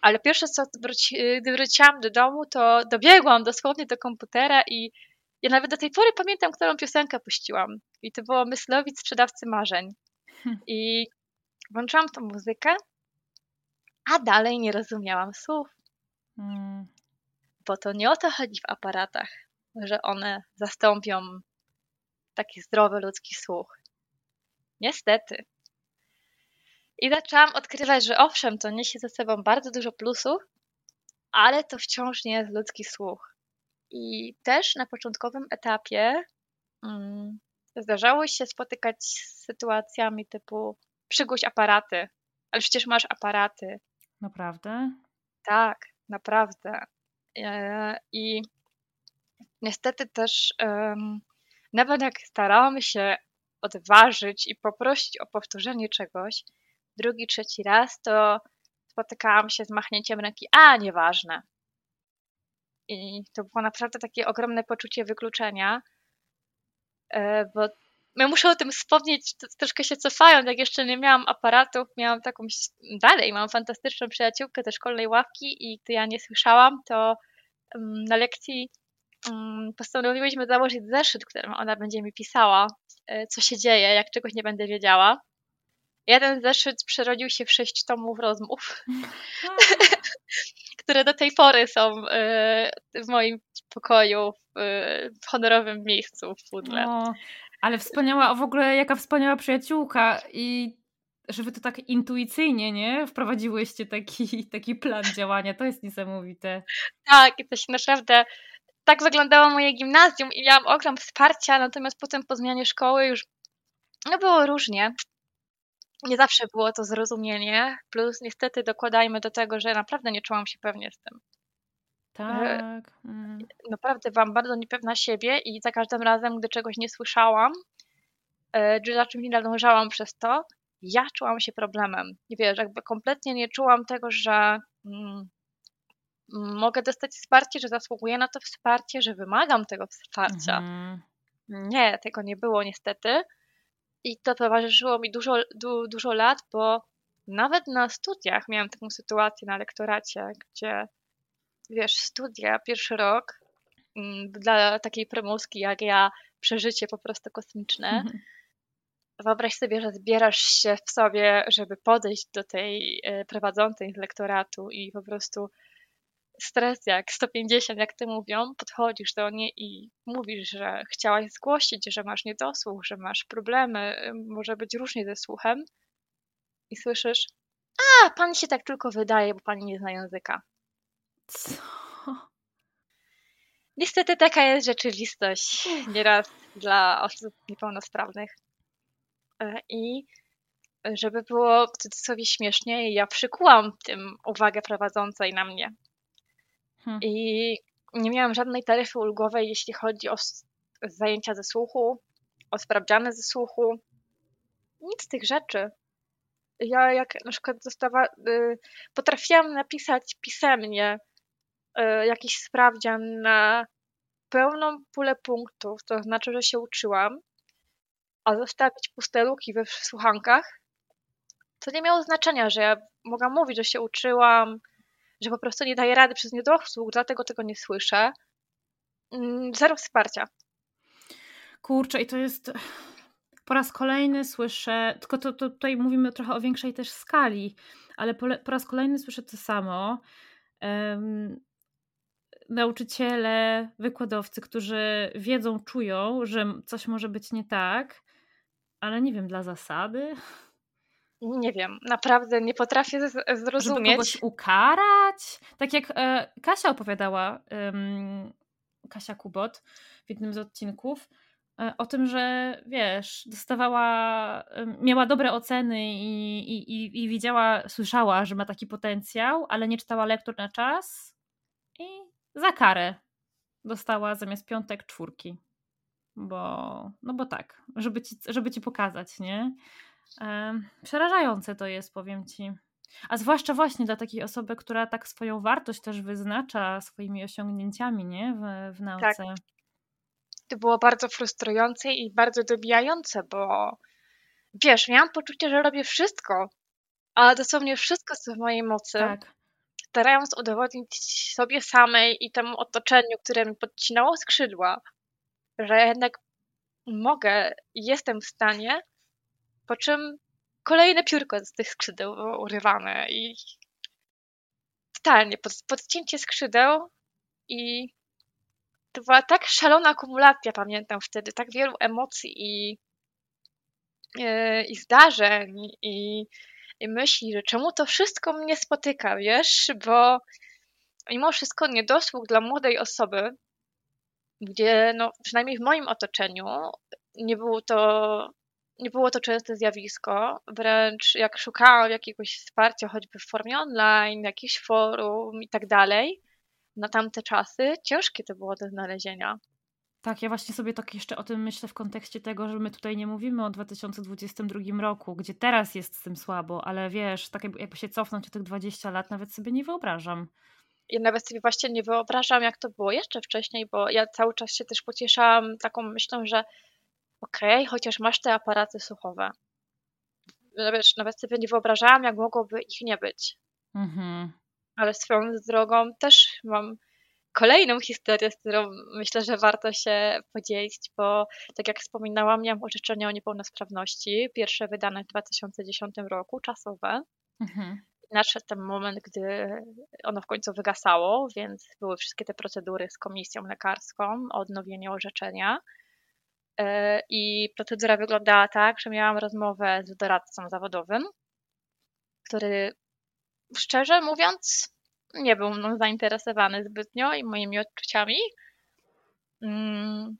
[SPEAKER 1] Ale pierwsze co, wróci, gdy wróciłam do domu, to dobiegłam dosłownie do komputera i ja nawet do tej pory pamiętam, którą piosenkę puściłam. I to było Myslowic Sprzedawcy Marzeń.
[SPEAKER 2] Hm.
[SPEAKER 1] I włączyłam tą muzykę, a dalej nie rozumiałam słów,
[SPEAKER 2] Mm,
[SPEAKER 1] bo to nie o to chodzi w aparatach, że one zastąpią taki zdrowy ludzki słuch. Niestety. I zaczęłam odkrywać, że owszem, to niesie ze sobą bardzo dużo plusów, ale to wciąż nie jest ludzki słuch. I też na początkowym etapie mm, zdarzało się spotykać z sytuacjami typu przygłoś aparaty, ale przecież masz aparaty.
[SPEAKER 2] naprawdę?
[SPEAKER 1] Tak, naprawdę. E, I niestety też nawet jak starałam się odważyć i poprosić o powtórzenie czegoś, drugi, trzeci raz, to spotykałam się z machnięciem ręki, a nieważne. I to było naprawdę takie ogromne poczucie wykluczenia, e, bo ja muszę o tym wspomnieć, troszkę się cofając, jak jeszcze nie miałam aparatów, miałam taką, dalej mam fantastyczną przyjaciółkę ze szkolnej ławki i gdy ja nie słyszałam, to mm, na lekcji mm, postanowiłyśmy założyć zeszyt, którym ona będzie mi pisała, e, co się dzieje, jak czegoś nie będę wiedziała. Jeden zeszyt przerodził się w sześć tomów rozmów, które do tej pory są e, w moim pokoju, w, e, w honorowym miejscu w pudle.
[SPEAKER 2] O, ale wspaniała, w ogóle jaka wspaniała przyjaciółka i że wy to tak intuicyjnie, nie? Wprowadziłyście taki, taki plan działania. To jest niesamowite.
[SPEAKER 1] Tak, i to się naprawdę tak wyglądało moje gimnazjum i miałam ogrom wsparcia, natomiast potem po zmianie szkoły już No było różnie. Nie zawsze było to zrozumienie, plus niestety dokładajmy do tego, że naprawdę nie czułam się pewnie z tym.
[SPEAKER 2] Tak. Mm.
[SPEAKER 1] Naprawdę byłam bardzo niepewna siebie i za każdym razem, gdy czegoś nie słyszałam, e, czy za czymś nie nadążałam przez to, ja czułam się problemem. Nie wiesz, jakby kompletnie nie czułam tego, że mm, mogę dostać wsparcie, że zasługuję na to wsparcie, że wymagam tego wsparcia.
[SPEAKER 2] Mhm.
[SPEAKER 1] Nie, tego nie było niestety. I to towarzyszyło mi dużo, du, dużo lat, bo nawet na studiach miałam taką sytuację na lektoracie, gdzie wiesz, studia, pierwszy rok mm, dla takiej prymuski jak ja, przeżycie po prostu kosmiczne.
[SPEAKER 2] Mhm.
[SPEAKER 1] Wyobraź sobie, że zbierasz się w sobie, żeby podejść do tej e, prowadzącej z lektoratu i po prostu stres jak 150, jak ty mówią, podchodzisz do niej i mówisz, że chciałaś zgłosić, że masz niedosłuch, że masz problemy, może być różnie ze słuchem i słyszysz, a, pani się tak tylko wydaje, bo pani nie zna języka.
[SPEAKER 2] Co?
[SPEAKER 1] Niestety taka jest rzeczywistość nieraz dla osób niepełnosprawnych. E, I żeby było w cudzysłowie śmiesznie, ja przykułam tym uwagę prowadzącej na mnie.
[SPEAKER 2] Hmm.
[SPEAKER 1] I nie miałam żadnej taryfy ulgowej, jeśli chodzi o zajęcia ze słuchu, o sprawdziany ze słuchu. Nic z tych rzeczy. Ja jak na przykład dostawa, y, potrafiłam napisać pisemnie y, jakiś sprawdzian na pełną pulę punktów, to znaczy, że się uczyłam, a zostawić puste luki we słuchankach, to nie miało znaczenia, że ja mogłam mówić, że się uczyłam, że po prostu nie daję rady przez niedosłuch, dlatego tego nie słyszę. Mm, Zero wsparcia.
[SPEAKER 2] Kurczę, i to jest. Po raz kolejny słyszę, tylko to, to tutaj mówimy trochę o większej też skali, ale po, po raz kolejny słyszę to samo. Um, nauczyciele, wykładowcy, którzy wiedzą, czują, że coś może być nie tak, ale nie wiem, dla zasady.
[SPEAKER 1] Nie wiem, naprawdę nie potrafię z-
[SPEAKER 2] Żeby
[SPEAKER 1] zrozumieć.
[SPEAKER 2] kogoś ukarać. Tak jak e, Kasia opowiadała, Kasia Kubot w jednym z odcinków, e, o tym, że wiesz, dostawała, miała dobre oceny i, i, i, i widziała, słyszała, że ma taki potencjał, ale nie czytała lektur na czas i za karę dostała zamiast piątek czwórki. Bo, no bo tak, żeby ci, żeby ci pokazać, nie? Przerażające to jest, powiem ci. A zwłaszcza właśnie dla takiej osoby, która tak swoją wartość też wyznacza swoimi osiągnięciami, nie? W, w nauce.
[SPEAKER 1] To było bardzo frustrujące i bardzo dobijające, bo wiesz, miałam poczucie, że robię wszystko, a dosłownie wszystko, co w mojej mocy,
[SPEAKER 2] Tak.
[SPEAKER 1] starając udowodnić sobie samej i temu otoczeniu, które mi podcinało skrzydła, że jednak mogę i jestem w stanie, po czym kolejne piórko z tych skrzydeł było urywane i totalnie pod, podcięcie skrzydeł i to była tak szalona akumulacja, pamiętam wtedy, tak wielu emocji i, e, i zdarzeń i, i myśli, że czemu to wszystko mnie spotyka, wiesz, bo mimo wszystko niedosług dla młodej osoby, gdzie no, przynajmniej w moim otoczeniu nie było to nie było to częste zjawisko, wręcz jak szukałam jakiegoś wsparcia, choćby w formie online, jakichś forum i tak dalej, na tamte czasy ciężkie to było do znalezienia.
[SPEAKER 2] Tak, ja właśnie sobie tak jeszcze o tym myślę w kontekście tego, że my tutaj nie mówimy o 2022 roku, gdzie teraz jest z tym słabo, ale wiesz, tak jakby, się cofnąć o tych 20 lat, nawet sobie nie wyobrażam.
[SPEAKER 1] Ja nawet sobie właśnie nie wyobrażam, jak to było jeszcze wcześniej, bo ja cały czas się też pocieszałam taką myślą, że okej, chociaż masz te aparaty słuchowe. Wiesz, nawet sobie nie wyobrażałam, jak mogłoby ich nie być.
[SPEAKER 2] Mhm.
[SPEAKER 1] Ale swoją drogą też mam kolejną historię, z którą myślę, że warto się podzielić, bo tak jak wspominałam, miałam orzeczenie o niepełnosprawności, pierwsze wydane w 2010 roku, czasowe.
[SPEAKER 2] Mhm.
[SPEAKER 1] Nadszedł ten moment, gdy ono w końcu wygasało, więc były wszystkie te procedury z komisją lekarską o odnowienie orzeczenia. E, I procedura wyglądała tak, że miałam rozmowę z doradcą zawodowym, który szczerze mówiąc nie był mną zainteresowany zbytnio i moimi odczuciami. Mm,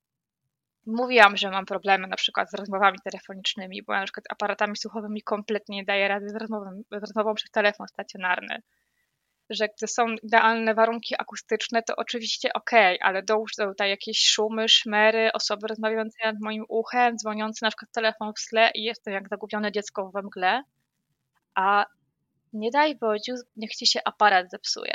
[SPEAKER 1] mówiłam, że mam problemy na przykład z rozmowami telefonicznymi, bo na przykład aparatami słuchowymi kompletnie nie daję rady z rozmową, z rozmową przez telefon stacjonarny. Że gdy są idealne warunki akustyczne, to oczywiście ok, ale dołóż tutaj jakieś szumy, szmery, osoby rozmawiające nad moim uchem, dzwoniący na przykład telefon w tle i jestem jak zagubione dziecko we mgle. A nie daj Bodziu, niech ci się aparat zepsuje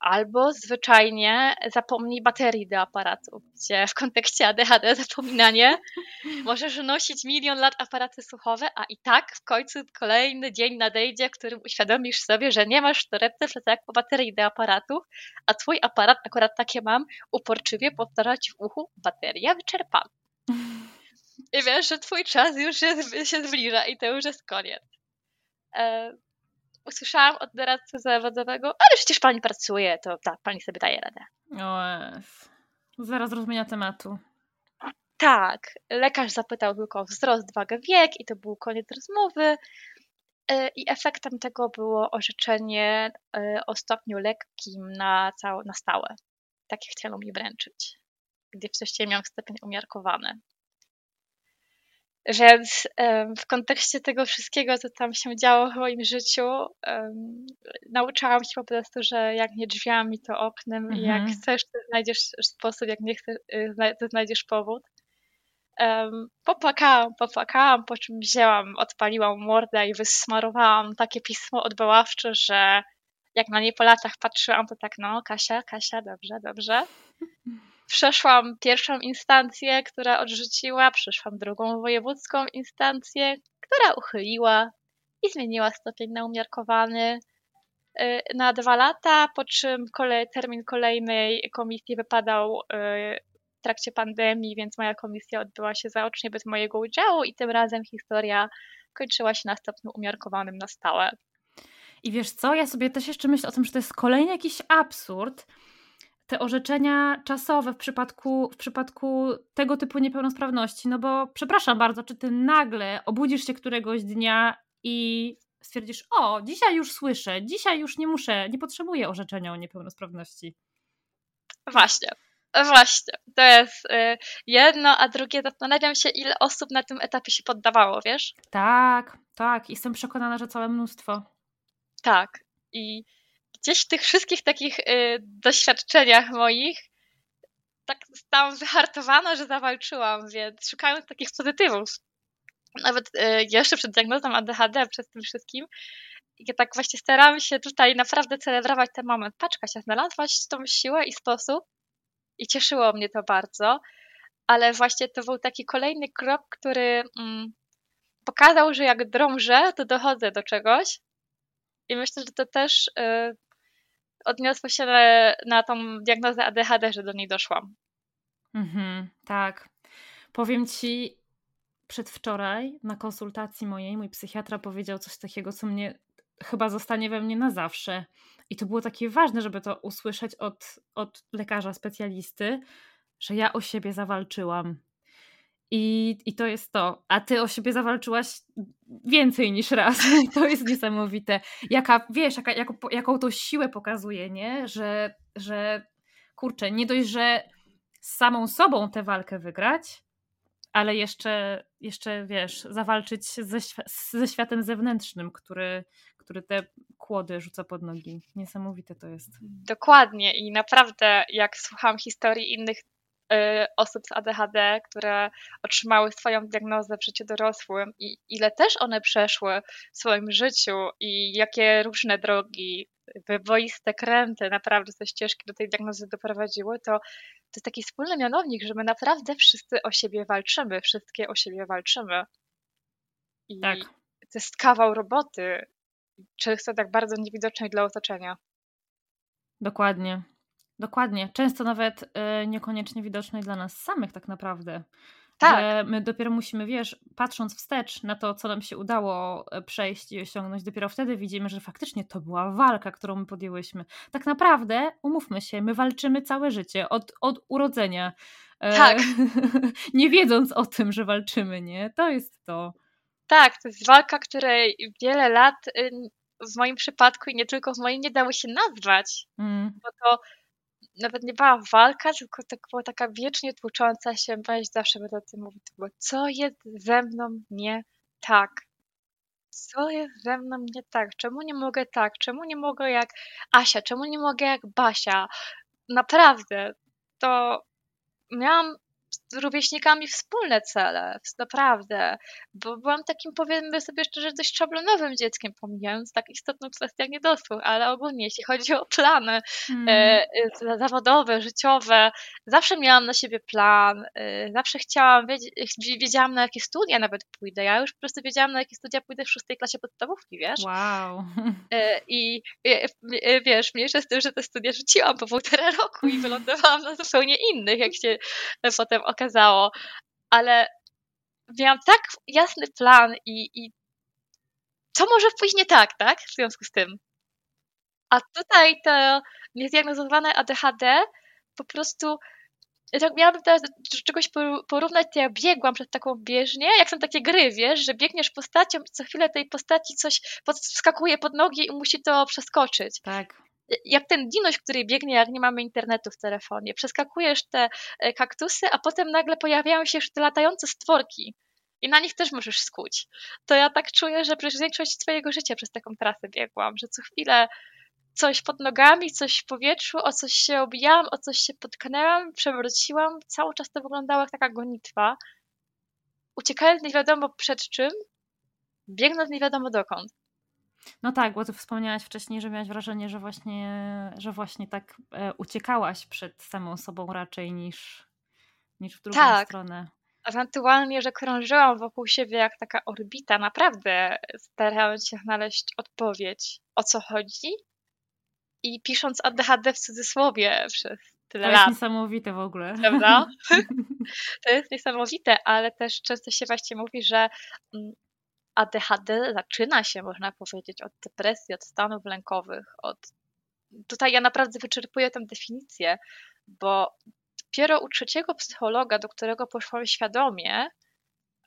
[SPEAKER 1] albo zwyczajnie zapomnij baterii do aparatu, gdzie w kontekście ADHD zapominanie możesz nosić milion lat aparaty słuchowe, a i tak w końcu kolejny dzień nadejdzie, w którym uświadomisz sobie, że nie masz w torebce po baterii do aparatu, a twój aparat, akurat takie mam, uporczywie powtarza ci w uchu bateria wyczerpana. I wiesz, że twój czas już się, się zbliża i to już jest koniec. E, usłyszałam od doradcy zawodowego, ale przecież pani pracuje, to tak, pani sobie daje radę.
[SPEAKER 2] O, zaraz rozmienia tematu.
[SPEAKER 1] Tak, lekarz zapytał tylko o wzrost, wagę, wiek i to był koniec rozmowy. E, I efektem tego było orzeczenie e, o stopniu lekkim na, całe, na stałe. Takie chciano mi wręczyć, gdy wcześniej miałam stopień umiarkowany. Więc w kontekście tego wszystkiego, co tam się działo w moim życiu, nauczyłam się po prostu, że jak nie drzwiami, to oknem mhm. i jak mhm. chcesz, to znajdziesz sposób, jak nie chcesz, y, to znajdziesz powód. popłakałam, popłakałam, po czym wzięłam, odpaliłam mordę i wysmarowałam takie pismo odwoławcze, że jak na nie po latach patrzyłam, to tak, no Kasia, Kasia, dobrze, dobrze. Przeszłam pierwszą instancję, która odrzuciła, przeszłam drugą wojewódzką instancję, która uchyliła i zmieniła stopień na umiarkowany y, na dwa lata, po czym kolej, termin kolejnej komisji wypadał y, w trakcie pandemii, więc moja komisja odbyła się zaocznie bez mojego udziału i tym razem historia kończyła się na stopniu umiarkowanym na stałe.
[SPEAKER 2] I wiesz co, ja sobie też jeszcze myślę o tym, że to jest kolejny jakiś absurd, te orzeczenia czasowe w przypadku, w przypadku tego typu niepełnosprawności. No bo przepraszam bardzo, czy ty nagle obudzisz się któregoś dnia i stwierdzisz, o, dzisiaj już słyszę, dzisiaj już nie muszę, nie potrzebuję orzeczenia o niepełnosprawności.
[SPEAKER 1] Właśnie. Właśnie, to jest y, jedno, a drugie zastanawiam się, ile osób na tym etapie się poddawało, wiesz?
[SPEAKER 2] Tak, tak, jestem przekonana, że całe mnóstwo.
[SPEAKER 1] Tak, i gdzieś w tych wszystkich takich y, doświadczeniach moich tak zostałam wyhartowana, że zawalczyłam, więc szukając takich pozytywów, nawet y, jeszcze przed diagnozą ADHD, przed tym wszystkim, ja tak właśnie staram się tutaj naprawdę celebrować ten moment. Patrz Kasia, znalazłaś tą siłę i sposób i cieszyło mnie to bardzo, ale właśnie to był taki kolejny krok, który mm, pokazał, że jak drążę, to dochodzę do czegoś i myślę, że to też y, odniosło się na tą diagnozę ADHD, że do niej doszłam.
[SPEAKER 2] Mhm, tak. Powiem ci, przedwczoraj na konsultacji mojej mój psychiatra powiedział coś takiego, co mnie chyba zostanie we mnie na zawsze. I to było takie ważne, żeby to usłyszeć od, od lekarza specjalisty, że ja o siebie zawalczyłam. I, I to jest to. A ty o siebie zawalczyłaś więcej niż raz. To jest niesamowite. Jaka, wiesz, jaka, jaką, jaką to siłę pokazuje, nie? Że, że kurczę, nie dość, że z samą sobą tę walkę wygrać, ale jeszcze, jeszcze wiesz, zawalczyć ze, ze światem zewnętrznym, który, który te kłody rzuca pod nogi. Niesamowite to jest.
[SPEAKER 1] Dokładnie i naprawdę jak słucham historii innych osób z ADHD, które otrzymały swoją diagnozę w życiu dorosłym i ile też one przeszły w swoim życiu i jakie różne drogi, wyboiste kręty naprawdę te ścieżki do tej diagnozy doprowadziły, to to jest taki wspólny mianownik, że my naprawdę wszyscy o siebie walczymy, wszystkie o siebie walczymy. I tak. to jest kawał roboty, często tak bardzo niewidocznej dla otoczenia.
[SPEAKER 2] Dokładnie. Dokładnie. Często nawet y, niekoniecznie widocznej dla nas samych, tak naprawdę. Tak. Że my dopiero musimy, wiesz, patrząc wstecz na to, co nam się udało e, przejść i osiągnąć, dopiero wtedy widzimy, że faktycznie to była walka, którą my podjęłyśmy. Tak naprawdę, umówmy się, my walczymy całe życie, od, od urodzenia.
[SPEAKER 1] E, tak. E,
[SPEAKER 2] nie wiedząc o tym, że walczymy, nie? To jest to.
[SPEAKER 1] Tak, to jest walka, której wiele lat w moim przypadku i nie tylko w moim nie dało się nazwać. Mm. Bo to nawet nie była walka, tylko to była taka wiecznie tłucząca się myśl, zawsze będę o tym mówić, było, co jest ze mną nie tak? Co jest ze mną nie tak? Czemu nie mogę tak? Czemu nie mogę jak Asia? Czemu nie mogę jak Basia? Naprawdę, to miałam rówieśnikami wspólne cele, naprawdę, bo byłam takim, powiedzmy sobie szczerze, dość szablonowym dzieckiem, pomijając tak istotną kwestię jak niedosług, ale ogólnie jeśli chodzi o plany mm. e, e zawodowe, życiowe, zawsze miałam na siebie plan, e, zawsze chciałam, wiedziałam na jakie studia nawet pójdę, ja już po prostu wiedziałam na jakie studia pójdę w szóstej klasie podstawówki, wiesz?
[SPEAKER 2] Wow.
[SPEAKER 1] E, I e, e, wiesz, mniejsze z tym, że te studia rzuciłam po półtora roku i wylądowałam na zupełnie innych, jak się potem potem okazało, ale miałam tak jasny plan i, i co może pójść nie tak, tak? W związku z tym. A tutaj to niezdiagnozowane ADHD po prostu jak miałabym teraz czegoś porównać, to ja biegłam przed taką bieżnię, jak są takie gry, wiesz, że biegniesz postacią i co chwilę tej postaci coś podskakuje pod nogi i musi to przeskoczyć.
[SPEAKER 2] Tak
[SPEAKER 1] jak ten dinoś, który biegnie, jak nie mamy internetu w telefonie. Przeskakujesz te e, kaktusy, a potem nagle pojawiają się już te latające stworki. I na nich też możesz skuć. To ja tak czuję, że przez większość swojego życia przez taką trasę biegłam, że co chwilę coś pod nogami, coś w powietrzu, o coś się obijałam, o coś się potknęłam, przewróciłam. Cały czas to wyglądało jak taka gonitwa. Uciekając nie wiadomo przed czym, biegnąc nie wiadomo dokąd.
[SPEAKER 2] No tak, bo ty wspomniałaś wcześniej, że miałaś wrażenie, że właśnie, że właśnie tak e, uciekałaś przed samą sobą raczej niż, niż w drugą tak. stronę.
[SPEAKER 1] Ewentualnie, że krążyłam wokół siebie jak taka orbita, naprawdę starając się znaleźć odpowiedź, o co chodzi. I pisząc ADHD w cudzysłowie przez tyle lat.
[SPEAKER 2] To jest niesamowite w ogóle.
[SPEAKER 1] Prawda? to jest niesamowite, ale też często się właśnie mówi, że mm, ADHD zaczyna się, można powiedzieć, od depresji, od stanów lękowych, od... Tutaj ja naprawdę wyczerpuję tę definicję, bo dopiero u trzeciego psychologa, do którego poszłam świadomie,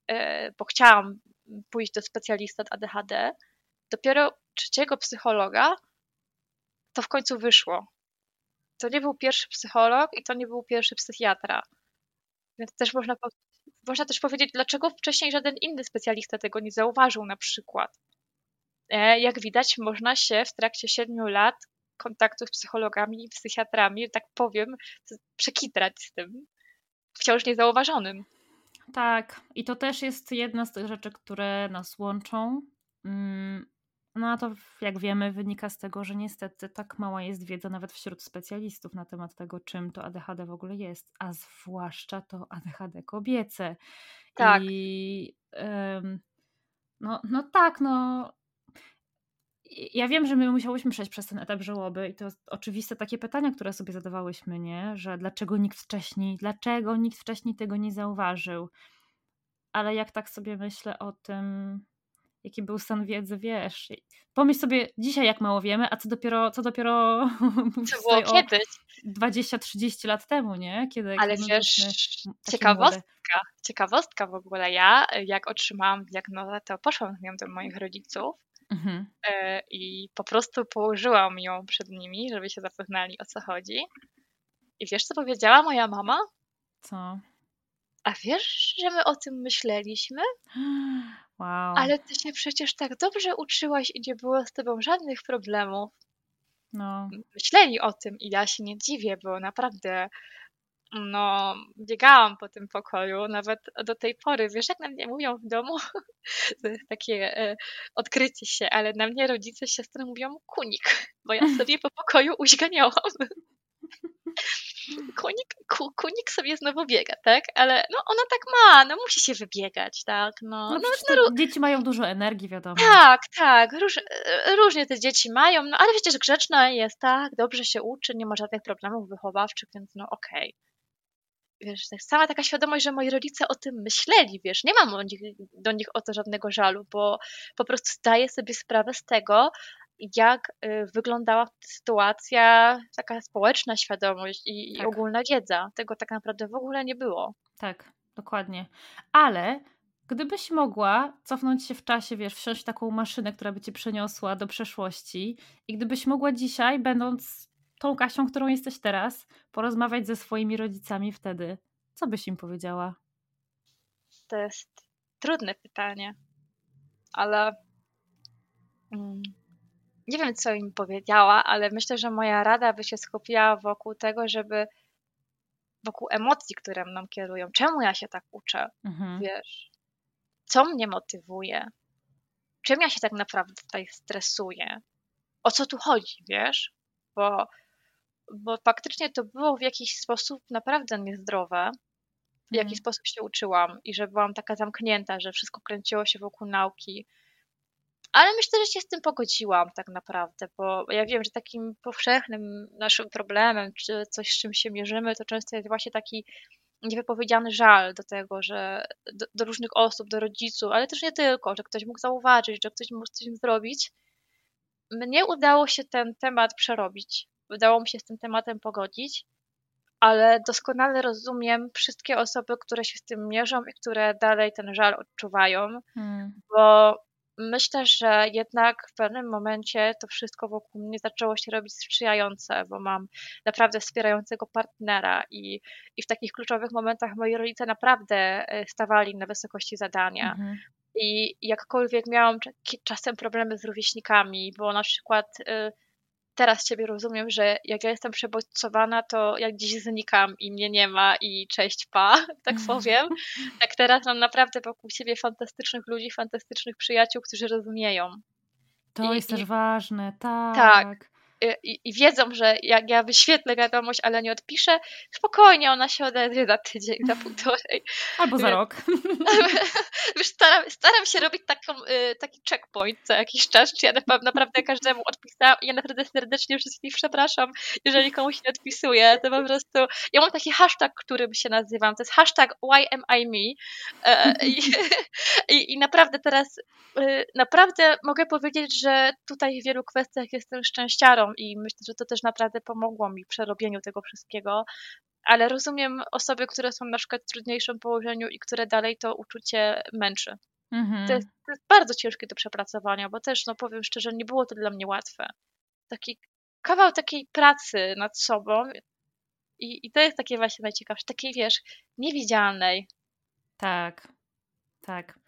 [SPEAKER 1] e, bo chciałam pójść do specjalisty od ADHD, dopiero trzeciego psychologa to w końcu wyszło. To nie był pierwszy psycholog i to nie był pierwszy psychiatra. Więc też można można też powiedzieć, dlaczego wcześniej żaden inny specjalista tego nie zauważył na przykład. E, jak widać, można się w trakcie siedmiu lat kontaktów z psychologami i psychiatrami, tak powiem, przekitrać z tym wciąż niezauważonym.
[SPEAKER 2] Tak, i to też jest jedna z tych rzeczy, które nas łączą. Mm, no a to, jak wiemy, wynika z tego, że niestety tak mała jest wiedza nawet wśród specjalistów na temat tego, czym to ADHD w ogóle jest, a zwłaszcza to ADHD kobiece.
[SPEAKER 1] Tak.
[SPEAKER 2] I um, no, no tak, no. Ja wiem, że my musiałyśmy przejść przez ten etap żałoby i to oczywiste takie pytania, które sobie zadawałyśmy, nie? Że dlaczego nikt wcześniej, dlaczego nikt wcześniej tego nie zauważył? Ale jak tak sobie myślę o tym, jaki był stan wiedzy, wiesz. Pomyśl sobie dzisiaj, jak mało wiemy, a co dopiero, co dopiero
[SPEAKER 1] co było kiedyś.
[SPEAKER 2] 20-30 lat temu, nie?
[SPEAKER 1] Kiedy, Ale wiesz, ciekawostka, ciekawostka w ogóle. Ja, jak otrzymałam diagnozę, to poszłam z nią do moich rodziców mhm. E, i po prostu położyłam ją przed nimi, żeby się zapoznali, o co chodzi. I wiesz, co powiedziała moja mama?
[SPEAKER 2] Co?
[SPEAKER 1] A wiesz, że my o tym myśleliśmy?
[SPEAKER 2] Wow.
[SPEAKER 1] Ale ty się przecież tak dobrze uczyłaś i nie było z tobą żadnych problemów.
[SPEAKER 2] No.
[SPEAKER 1] Myśleli o tym i ja się nie dziwię, bo naprawdę no, biegałam po tym pokoju, nawet do tej pory. Wiesz, jak na mnie mówią w domu? To jest takie e, odkrycie się, ale na mnie rodzice, siostry mówią kunik, bo ja sobie po pokoju uźganiałam. Konik, ku, kunik sobie znowu biega, tak? Ale no ona tak ma, no musi się wybiegać, tak? No,
[SPEAKER 2] no, no, no dzieci mają dużo energii, wiadomo.
[SPEAKER 1] Tak, tak, róż, różnie te dzieci mają, no ale przecież grzeczna jest, tak? Dobrze się uczy, nie ma żadnych problemów wychowawczych, więc no okej. Okay wiesz, tak sama taka świadomość, że moi rodzice o tym myśleli, wiesz, nie mam do nich, do nich o to żadnego żalu, bo po prostu zdaję sobie sprawę z tego, jak y, wyglądała sytuacja, taka społeczna świadomość i, tak. i ogólna wiedza. Tego tak naprawdę w ogóle nie było.
[SPEAKER 2] Tak, dokładnie. Ale gdybyś mogła cofnąć się w czasie, wiesz, wsiąść w taką maszynę, która by cię przeniosła do przeszłości i gdybyś mogła dzisiaj, będąc tą Kasią, którą jesteś teraz, porozmawiać ze swoimi rodzicami wtedy, co byś im powiedziała?
[SPEAKER 1] To jest trudne pytanie, ale mm, nie wiem, co im powiedziała, ale myślę, że moja rada by się skupiła wokół tego, żeby wokół emocji, które mną kierują. Czemu ja się tak uczę? Mhm. Wiesz, co mnie motywuje? Czym ja się tak naprawdę tutaj stresuję? O co tu chodzi, wiesz? Bo, bo faktycznie to było w jakiś sposób naprawdę niezdrowe, w jaki mhm. sposób się uczyłam i że byłam taka zamknięta, że wszystko kręciło się wokół nauki. Ale myślę, że się z tym pogodziłam tak naprawdę, bo ja wiem, że takim powszechnym naszym problemem, czy coś, z czym się mierzymy, to często jest właśnie taki niewypowiedziany żal do tego, że do, do, różnych osób, do rodziców, ale też nie tylko, że ktoś mógł zauważyć, że ktoś mógł coś zrobić. Mnie udało się ten temat przerobić. Udało mi się z tym tematem pogodzić ale doskonale rozumiem wszystkie osoby, które się z tym mierzą i które dalej ten żal odczuwają, hmm. bo myślę, że jednak w pewnym momencie to wszystko wokół mnie zaczęło się robić sprzyjające, bo mam naprawdę wspierającego partnera i, i w takich kluczowych momentach moi rodzice naprawdę e, stawali na wysokości zadania. Mhm. I jakkolwiek miałam czasem problemy z rówieśnikami, bo na przykład y, teraz Ciebie rozumiem, że jak ja jestem przebodźcowana, to jak gdzieś znikam i mnie nie ma i cześć pa, tak powiem. Tak teraz mam naprawdę wokół siebie fantastycznych ludzi, fantastycznych przyjaciół, którzy rozumieją.
[SPEAKER 2] To I, jest i, też ważne, tak.
[SPEAKER 1] Tak i, i, wiedzą, że jak ja wyświetlę wiadomość, ale nie odpiszę, spokojnie ona się odezwie za tydzień, za półtorej.
[SPEAKER 2] Albo za rok.
[SPEAKER 1] Wiesz, staram, staram się robić taką, y, taki checkpoint co jakiś czas, czy ja naprawdę każdemu odpisałam i ja naprawdę serdecznie wszystkich przepraszam, jeżeli komuś nie odpisuję, to po prostu, ja mam taki hashtag, którym się nazywam, to jest hashtag why am I me e, i, i, i naprawdę teraz y, naprawdę mogę powiedzieć, że tutaj w wielu kwestiach jestem szczęściarą i myślę, że to też naprawdę pomogło mi w przerobieniu tego wszystkiego. Ale rozumiem osoby, które są na przykład w trudniejszym położeniu i które dalej to uczucie męczy. Mhm. To, jest, to, jest, bardzo ciężkie do przepracowania, bo też, no powiem szczerze, nie było to dla mnie łatwe. Taki kawał takiej pracy nad sobą i, i to jest takie właśnie najciekawsze, takiej wiesz, niewidzialnej.
[SPEAKER 2] Tak, tak.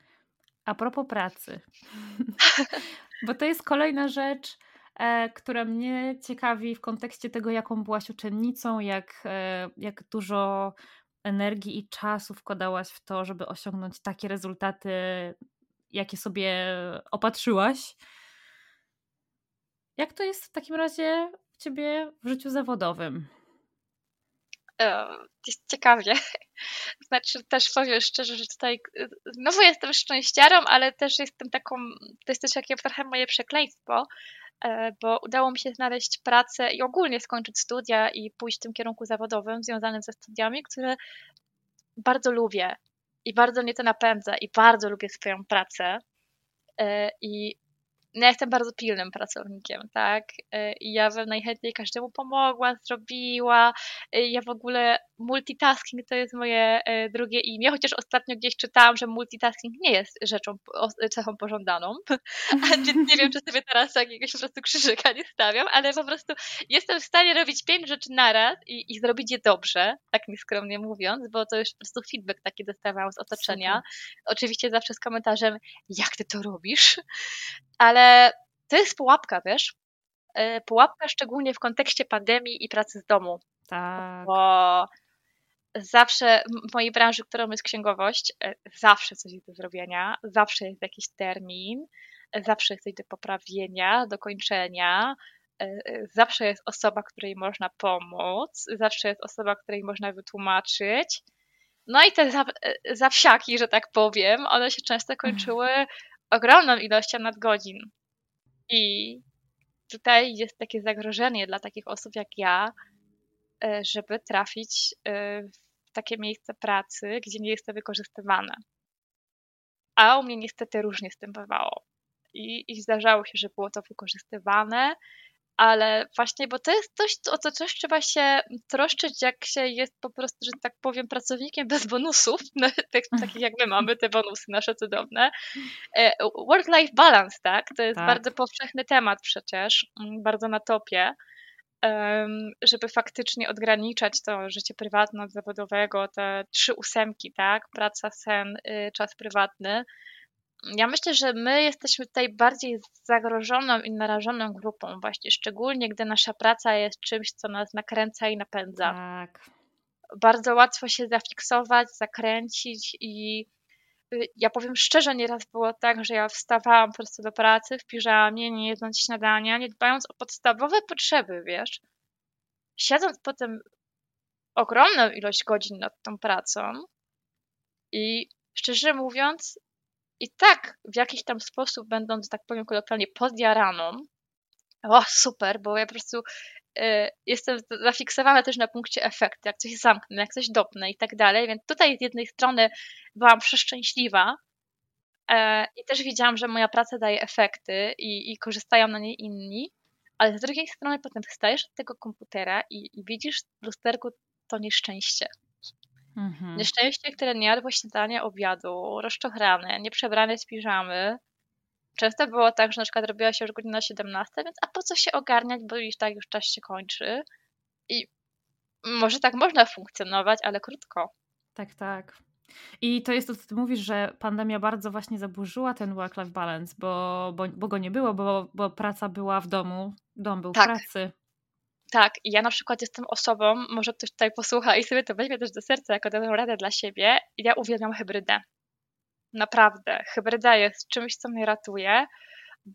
[SPEAKER 2] A propos pracy, bo to jest kolejna rzecz, E, która mnie ciekawi w kontekście tego, jaką byłaś uczennicą, jak, e, jak dużo energii i czasu wkładałaś w to, żeby osiągnąć takie rezultaty, jakie sobie opatrzyłaś. Jak to jest w takim razie w ciebie w życiu zawodowym?
[SPEAKER 1] Jest ciekawie. Znaczy, też powiem szczerze, że tutaj znowu jestem szczęściarą, ale też jestem taką, to jest też takie trochę moje przekleństwo, E, bo udało mi się znaleźć pracę i ogólnie skończyć studia i pójść w tym kierunku zawodowym związanym ze studiami, które bardzo lubię i bardzo mnie to napędza i bardzo lubię swoją pracę. E, I no ja jestem bardzo pilnym pracownikiem, tak? E, I ja bym najchętniej każdemu pomogła, zrobiła. E, ja w ogóle multitasking to jest moje e, drugie imię, chociaż ostatnio gdzieś czytałam, że multitasking nie jest rzeczą, cechą pożądaną, więc nie wiem, czy sobie teraz jakiegoś po prostu krzyżyka nie stawiam, ale po prostu jestem w stanie robić pięć rzeczy naraz i, i zrobić je dobrze, tak nieskromnie mówiąc, bo to już po prostu feedback taki dostawałam z otoczenia. Oczywiście zawsze z komentarzem, jak ty to robisz? ale to jest pułapka, wiesz? E, pułapka szczególnie w kontekście pandemii i pracy z domu.
[SPEAKER 2] Tak.
[SPEAKER 1] Bo zawsze w mojej branży, którą jest księgowość, e, zawsze coś jest do zrobienia, zawsze jest jakiś termin, zawsze jest coś do poprawienia, do kończenia, e, zawsze jest osoba, której można pomóc, zawsze jest osoba, której można wytłumaczyć. No i te zawsiaki, że tak powiem, one się często kończyły ogromną ilością nadgodzin. I tutaj jest takie zagrożenie dla takich osób jak ja, e, żeby trafić e, w takie miejsce pracy, gdzie nie jest to wykorzystywane. A u mnie niestety różnie z tym bywało. I, I zdarzało się, że było to wykorzystywane, ale właśnie, bo to jest coś, o co coś trzeba się troszczyć, jak się jest po prostu, że tak powiem, pracownikiem bez bonusów, no, tak, takich jak my mamy, te bonusy nasze cudowne. E, work-life balance, tak? To jest tak. bardzo powszechny temat przecież, mm, bardzo na topie. Żeby faktycznie odgraniczać to życie prywatne od zawodowego, te trzy ósemki, tak? Praca, sen, y, czas prywatny. Ja myślę, że my jesteśmy tutaj bardziej zagrożoną i narażoną grupą, właśnie szczególnie gdy nasza praca jest czymś, co nas nakręca i napędza.
[SPEAKER 2] Tak.
[SPEAKER 1] Bardzo łatwo się zafiksować, zakręcić i ja powiem szczerze, nieraz było tak, że ja wstawałam po prostu do pracy w piżamie, nie jedząc śniadania, nie dbając o podstawowe potrzeby, wiesz. Siedząc potem ogromną ilość godzin nad tą pracą i szczerze mówiąc, i tak w jakiś tam sposób, będąc, tak powiem kolokwialnie, podjaraną, o super, bo ja po prostu y, jestem zafiksowana też na punkcie efektu, jak coś zamknę, jak coś dopnę i tak dalej, więc tutaj z jednej strony byłam przeszczęśliwa e, i też widziałam, że moja praca daje efekty i, i korzystają na niej inni, ale z drugiej strony potem wstajesz od tego komputera i, i widzisz w lusterku to nieszczęście. Mhm. Nieszczęście, które nie jadło śniadania, obiadu, rozczochrane, nieprzebrane z piżamy. Często było tak, że na przykład robiła się już godzina 17, więc a po co się ogarniać, bo już tak już czas się kończy. I może tak można funkcjonować, ale krótko.
[SPEAKER 2] Tak, tak. I to jest to, co ty mówisz, że pandemia bardzo właśnie zaburzyła ten work-life balance, bo, bo, bo go nie było, bo, bo praca była w domu, dom był tak. pracy.
[SPEAKER 1] Tak, i ja na przykład jestem osobą, może ktoś tutaj posłucha i sobie to weźmie też do serca jako dobrą radę dla siebie. Ja uwielbiam hybrydę. Naprawdę. Hybryda jest czymś, co mnie ratuje,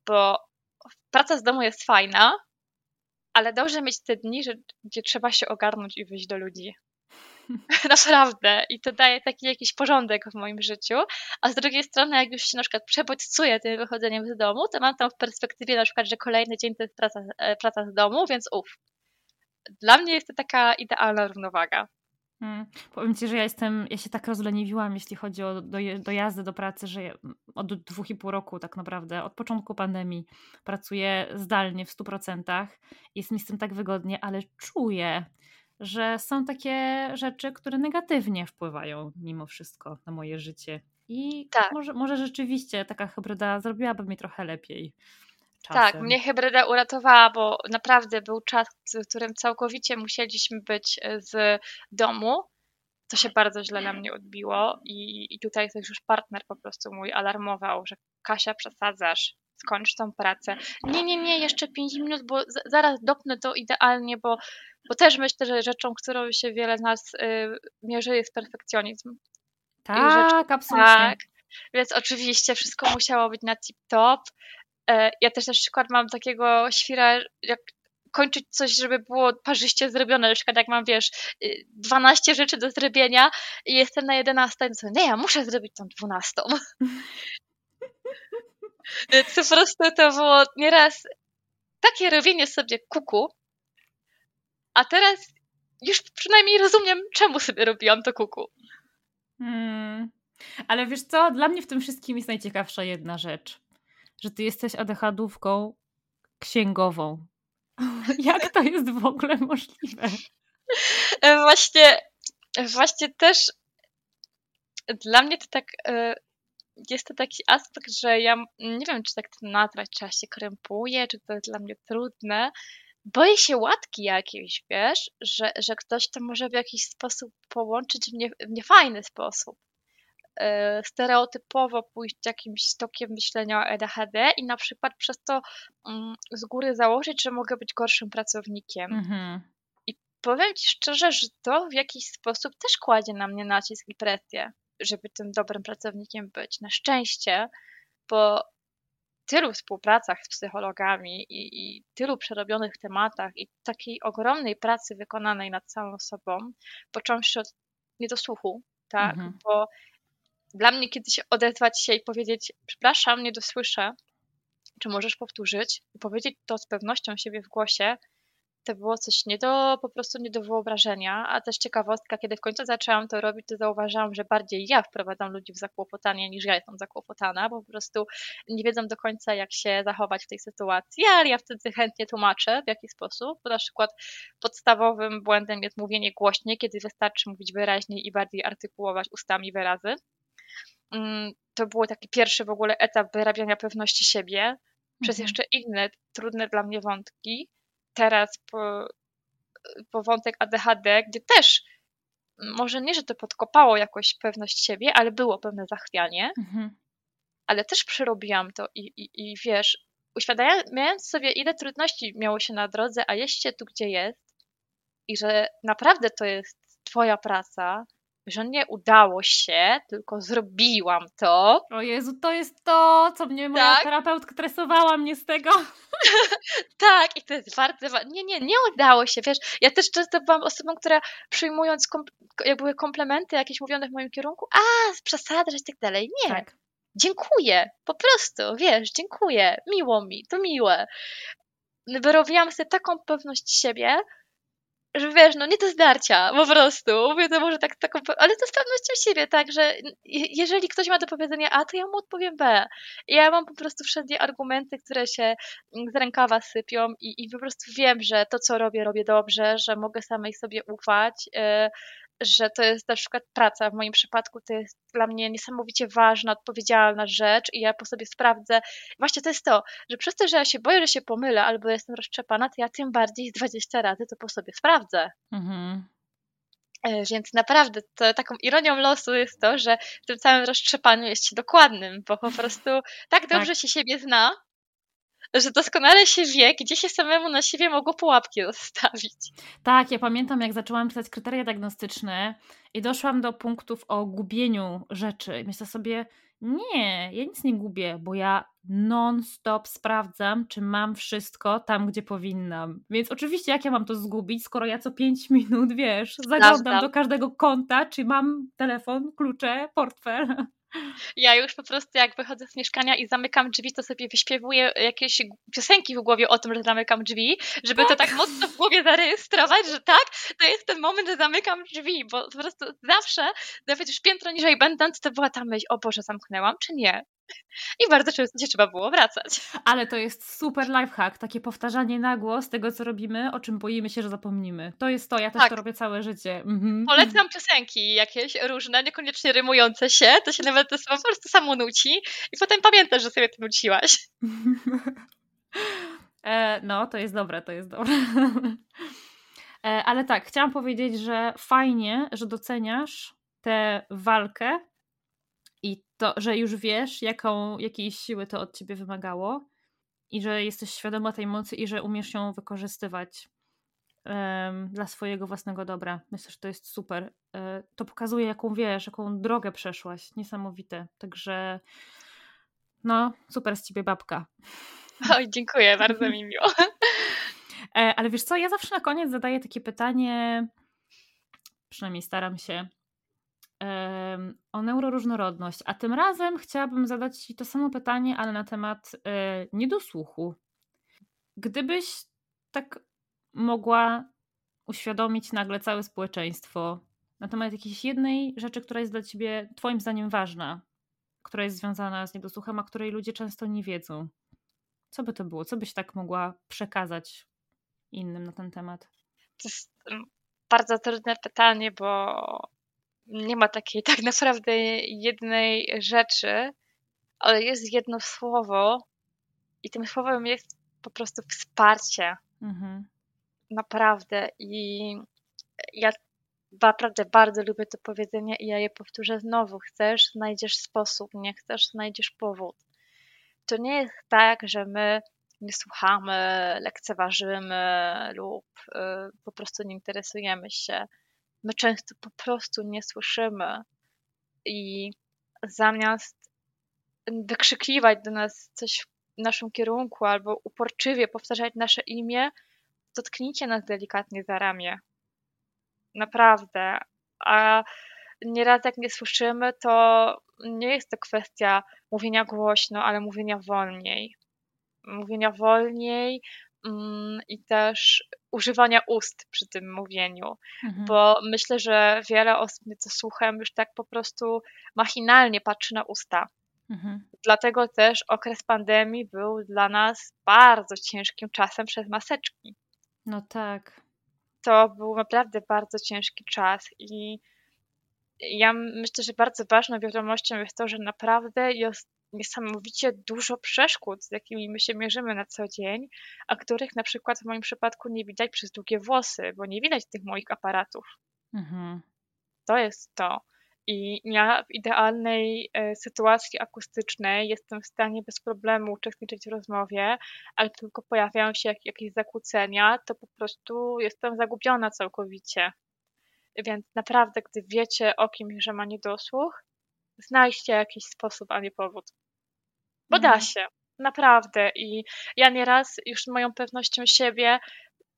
[SPEAKER 1] bo praca z domu jest fajna, ale dobrze mieć te dni, że, gdzie trzeba się ogarnąć i wyjść do ludzi. Naprawdę. I to daje taki jakiś porządek w moim życiu. A z drugiej strony, jak już się na przykład przebodźcuję tym wychodzeniem z domu, to mam tam w perspektywie na przykład, że kolejny dzień to jest praca, e, praca z domu, więc uff, dla mnie jest to taka idealna równowaga.
[SPEAKER 2] Hmm. Powiem Ci, że ja jestem, ja się tak rozleniwiłam, jeśli chodzi o dojazdy do pracy, że od dwóch i pół roku tak naprawdę, od początku pandemii pracuję zdalnie w 100%. Jest mi z tym tak wygodnie, ale czuję, że są takie rzeczy, które negatywnie wpływają mimo wszystko na moje życie. I tak. może, może rzeczywiście taka hybryda zrobiłaby mi trochę lepiej.
[SPEAKER 1] Czasem. Tak, mnie hybryda uratowała, bo naprawdę był czas, w którym całkowicie musieliśmy być e, z domu. To się bardzo źle na mnie odbiło i, i tutaj też już partner po prostu mój alarmował, że Kasia przesadzasz, skończ tą pracę. Nie, nie, nie, jeszcze 5 minut, bo zaraz dopnę to idealnie, bo, bo też myślę, że rzeczą, którą się wiele z nas y, mierzy jest perfekcjonizm.
[SPEAKER 2] Tak, rzecz, absolutnie. Tak,
[SPEAKER 1] więc oczywiście wszystko musiało być na tip-top. E, ja też na przykład mam takiego świra, jak kończyć coś, żeby było parzyście zrobione. Na przykład jak mam, wiesz, 12 y, rzeczy do zrobienia i jestem na 11, to nie, ja muszę zrobić tą 12. Więc po prostu to było nieraz takie robienie sobie kuku, a teraz już przynajmniej rozumiem, czemu sobie robiłam to kuku.
[SPEAKER 2] Hmm. Ale wiesz co, dla mnie w tym wszystkim jest najciekawsza jedna rzecz że ty jesteś adechadówką księgową. Jak to jest w ogóle możliwe?
[SPEAKER 1] E, właśnie, właśnie też dla mnie to tak e, jest to taki aspekt, że ja nie wiem, czy tak to nazwać, czy ja się krępuję, czy to jest dla mnie trudne. Boję się łatki jakiejś, wiesz, że, że ktoś to może w jakiś sposób połączyć w, nie, w niefajny sposób. E, stereotypowo pójść jakimś tokiem myślenia o ADHD i na przykład przez to mm, z góry założyć, że mogę być gorszym pracownikiem. Mhm. I powiem Ci szczerze, że to w jakiś sposób też kładzie na mnie nacisk i presję, żeby tym dobrym pracownikiem być. Na szczęście, po tylu współpracach z psychologami i, i, tylu przerobionych tematach i takiej ogromnej pracy wykonanej nad całą sobą, począwszy od niedosłuchu, tak, mhm. bo dla mnie kiedyś odezwać się i powiedzieć, przepraszam, nie dosłyszę, czy możesz powtórzyć i powiedzieć to z pewnością siebie w głosie, to było coś nie do, po prostu nie do wyobrażenia, a też ciekawostka, kiedy w końcu zaczęłam to robić, to zauważyłam, że bardziej ja wprowadzam ludzi w zakłopotanie niż ja jestem zakłopotana, bo po prostu nie wiedzą do końca, jak się zachować w tej sytuacji, ale ja wtedy chętnie tłumaczę, w jaki sposób, bo na przykład podstawowym błędem jest mówienie głośniej, kiedy wystarczy mówić wyraźniej i bardziej artykułować ustami wyrazy, to był taki pierwszy w ogóle etap wyrabiania pewności siebie przez mhm. jeszcze inne trudne dla mnie wątki. Teraz po, po wątek ADHD, gdzie też może nie, że to podkopało jakoś pewność siebie, ale było pewne zachwianie, mhm. ale też przerobiłam to i, i, i wiesz, uświadamiając sobie, ile trudności miało się na drodze, a jeźdźcie tu, gdzie jest i że naprawdę to jest twoja praca, że nie udało się, tylko zrobiłam to.
[SPEAKER 2] O Jezu, to jest to, co mnie moja tak? terapeutka tresowała mnie z tego.
[SPEAKER 1] tak, i to jest bardzo Nie, nie, nie udało się, wiesz, ja też często byłam osobą, która przyjmując kom jakby komplementy jakieś mówione w moim kierunku, a, z przesady, że tak dalej. Nie. Tak. Dziękuję, po prostu, wiesz, dziękuję, miło mi, to miłe. Wyrobiłam sobie taką pewność siebie, że wiesz, no nie do zdarcia, po prostu. Mówię to może tak, taką, ale to z pewnością siebie, tak, że jeżeli ktoś ma do powiedzenia A, to ja mu odpowiem B. Ja mam po prostu wszędzie argumenty, które się z rękawa sypią i, i po prostu wiem, że to, co robię, robię dobrze, że mogę samej sobie ufać, yy, że to jest na przykład praca. W moim przypadku to jest dla mnie niesamowicie ważna, odpowiedzialna rzecz i ja po sobie sprawdzę. Właśnie to jest to, że przez to, że ja się boję, że się pomylę albo jestem roztrzepana, to ja tym bardziej z 20 razy to po sobie sprawdzę. Mhm. E, więc naprawdę to, taką ironią losu jest to, że w tym całym roztrzepaniu jest się dokładnym, bo po prostu tak dobrze tak. się siebie zna, że doskonale się wie, gdzie się samemu na siebie mogło pułapki zostawić.
[SPEAKER 2] Tak, ja pamiętam, jak zaczęłam pisać kryteria diagnostyczne i doszłam do punktów o gubieniu rzeczy. Myślę sobie, nie, ja nic nie gubię, bo ja non-stop sprawdzam, czy mam wszystko tam, gdzie powinnam. Więc oczywiście, jak ja mam to zgubić, skoro ja co 5 minut, wiesz, zaglądam do każdego konta, czy mam telefon, klucze, portfel.
[SPEAKER 1] Ja już po prostu jak wychodzę z mieszkania i zamykam drzwi, to sobie wyśpiewuję jakieś piosenki w głowie o tym, że zamykam drzwi, żeby tak. to tak mocno w głowie zarejestrować, że tak, to jest ten moment, że zamykam drzwi, bo po prostu zawsze, nawet już piętro niżej będąc, to była ta myśl, o Boże, zamknęłam, czy nie? I bardzo często się trzeba było wracać.
[SPEAKER 2] Ale to jest super lifehack, takie powtarzanie na głos tego, co robimy, o czym boimy się, że zapomnimy. To jest to, ja też tak. to robię całe życie. Mhm.
[SPEAKER 1] Polecam piosenki jakieś różne, niekoniecznie rymujące się, to się nawet to po prostu samo nuci i potem pamiętasz, że sobie to nuciłaś.
[SPEAKER 2] e, no, to jest dobre, to jest dobre. e, ale tak, chciałam powiedzieć, że fajnie, że doceniasz tę walkę to, że już wiesz, jaką, jakiej siły to od ciebie wymagało i że jesteś świadoma tej mocy i że umiesz ją wykorzystywać um, dla swojego własnego dobra. Myślę, że to jest super. E, to pokazuje, jaką wiesz, jaką drogę przeszłaś. Niesamowite. Także no, super z ciebie babka.
[SPEAKER 1] Oj, dziękuję, bardzo mi miło.
[SPEAKER 2] E, ale wiesz co, ja zawsze na koniec zadaję takie pytanie, przynajmniej staram się, o neuroróżnorodność, a tym razem chciałabym zadać Ci to samo pytanie, ale na temat e, niedosłuchu. Gdybyś tak mogła uświadomić nagle całe społeczeństwo na temat jakiejś jednej rzeczy, która jest dla Ciebie Twoim zdaniem ważna, która jest związana z niedosłuchem, a której ludzie często nie wiedzą. Co by to było? Co byś tak mogła przekazać innym na ten temat?
[SPEAKER 1] To jest bardzo trudne pytanie, bo nie ma takiej tak naprawdę jednej rzeczy, ale jest jedno słowo i tym słowem jest po prostu wsparcie. Mhm. Naprawdę. I ja naprawdę bardzo lubię to powiedzenie i ja je powtórzę znowu. Chcesz, znajdziesz sposób, nie chcesz, znajdziesz powód. To nie jest tak, że my nie słuchamy, lekceważymy lub y, po prostu nie interesujemy się my często po prostu nie słyszymy i zamiast wykrzykiwać do nas coś w naszym kierunku albo uporczywie powtarzać nasze imię, dotknijcie nas delikatnie za ramię. Naprawdę. A nieraz jak nie słyszymy, to nie jest to kwestia mówienia głośno, ale mówienia wolniej. Mówienia wolniej, i też używania ust przy tym mówieniu, mhm. bo myślę, że wiele osób, co słucham, już tak po prostu machinalnie patrzy na usta. Mhm. Dlatego też okres pandemii był dla nas bardzo ciężkim czasem przez maseczki.
[SPEAKER 2] No tak.
[SPEAKER 1] To był naprawdę bardzo ciężki czas i ja myślę, że bardzo ważną wiadomością jest to, że naprawdę jest niesamowicie dużo przeszkód, z jakimi my się mierzymy na co dzień, a których na przykład w moim przypadku nie widać przez długie włosy, bo nie widać tych moich aparatów. Mhm. To jest to. I ja w idealnej e, sytuacji akustycznej jestem w stanie bez problemu uczestniczyć w rozmowie, ale tylko pojawiają się jak, jakieś zakłócenia, to po prostu jestem zagubiona całkowicie. Więc naprawdę, gdy wiecie o kimś, że ma niedosłuch, znajdźcie jakiś sposób, a nie powód. Bo da mhm. się, naprawdę. I ja nieraz już moją pewnością siebie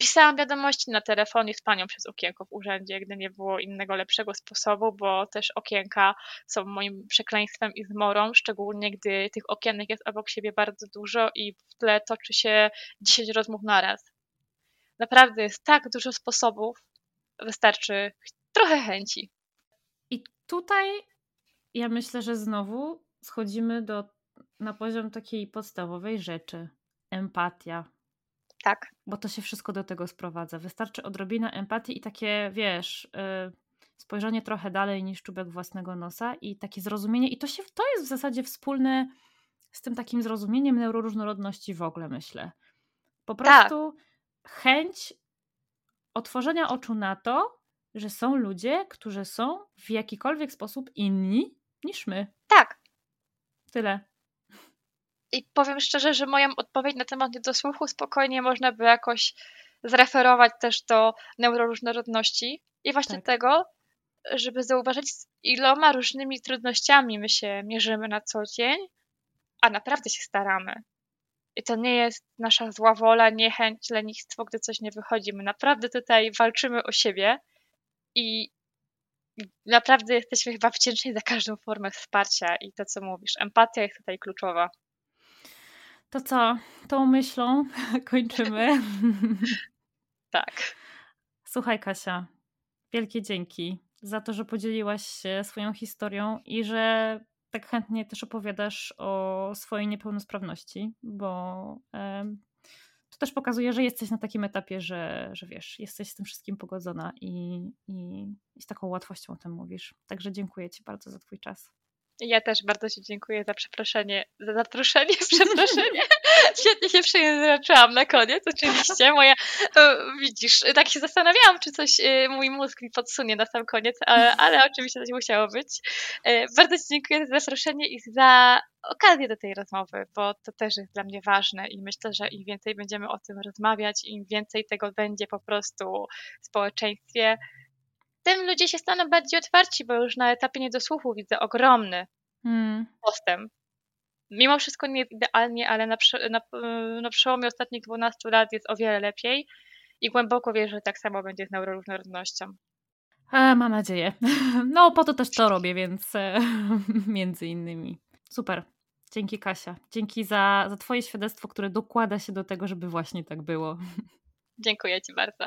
[SPEAKER 1] pisałam wiadomości na telefonie z panią przez okienko w urzędzie, gdy nie było innego lepszego sposobu, bo też okienka są moim przekleństwem i zmorą, szczególnie gdy tych okienek jest obok siebie bardzo dużo i w tle toczy się 10 rozmów naraz. Naprawdę jest tak dużo sposobów, wystarczy trochę chęci.
[SPEAKER 2] I tutaj ja myślę, że znowu schodzimy do, na poziom takiej podstawowej rzeczy. Empatia.
[SPEAKER 1] Tak.
[SPEAKER 2] Bo to się wszystko do tego sprowadza. Wystarczy odrobina empatii i takie, wiesz, yy, spojrzenie trochę dalej niż czubek własnego nosa i takie zrozumienie. I to, się, to jest w zasadzie wspólne z tym takim zrozumieniem neuroróżnorodności w ogóle, myślę. Po tak. prostu tak. chęć otworzenia oczu na to, że są ludzie, którzy są w jakikolwiek sposób inni niż my.
[SPEAKER 1] Tak.
[SPEAKER 2] Tyle.
[SPEAKER 1] I powiem szczerze, że moją odpowiedź na temat niedosłuchu spokojnie można by jakoś zreferować też do neuroróżnorodności i właśnie tak. tego, żeby zauważyć, z iloma różnymi trudnościami my się mierzymy na co dzień, a naprawdę się staramy. I to nie jest nasza zła wola, niechęć, lenistwo, gdy coś nie wychodzi. My naprawdę tutaj walczymy o siebie i naprawdę jesteśmy chyba wdzięczni za każdą formę wsparcia i to, co mówisz. Empatia jest tutaj kluczowa.
[SPEAKER 2] To co? Tą myślą kończymy.
[SPEAKER 1] tak.
[SPEAKER 2] Słuchaj, Kasia, wielkie dzięki za to, że podzieliłaś się swoją historią i że tak chętnie też opowiadasz o swojej niepełnosprawności, bo to też pokazuje, że jesteś na takim etapie, że, że wiesz, jesteś z tym wszystkim pogodzona i, i, i z taką łatwością o tym mówisz. Także dziękuję Ci bardzo za Twój czas.
[SPEAKER 1] Ja też bardzo Ci dziękuję za przeproszenie, za zaproszenie, przeproszenie. Świetnie się przejęzyczyłam na koniec, oczywiście. Moja, widzisz, tak się zastanawiałam, czy coś y, mój mózg mi podsunie na sam koniec, ale oczywiście coś musiało być. Y, bardzo Ci dziękuję za zaproszenie i za okazję do tej rozmowy, bo to też jest dla mnie ważne i myślę, że im więcej będziemy o tym rozmawiać, im więcej tego będzie po prostu w społeczeństwie, tym ludzie się staną bardziej otwarci, bo już na etapie niedosłuchu widzę ogromny hmm. postęp. Mimo wszystko nie idealnie, ale na, na, na przełomie ostatnich 12 lat jest o wiele lepiej i głęboko wierzę, że tak samo będzie z neuroróżnorodnością.
[SPEAKER 2] E, mam nadzieję. No, po to też to robię, więc e, między innymi. Super. Dzięki Kasia. Dzięki za, za Twoje świadectwo, które dokłada się do tego, żeby właśnie tak było.
[SPEAKER 1] Dziękuję Ci bardzo.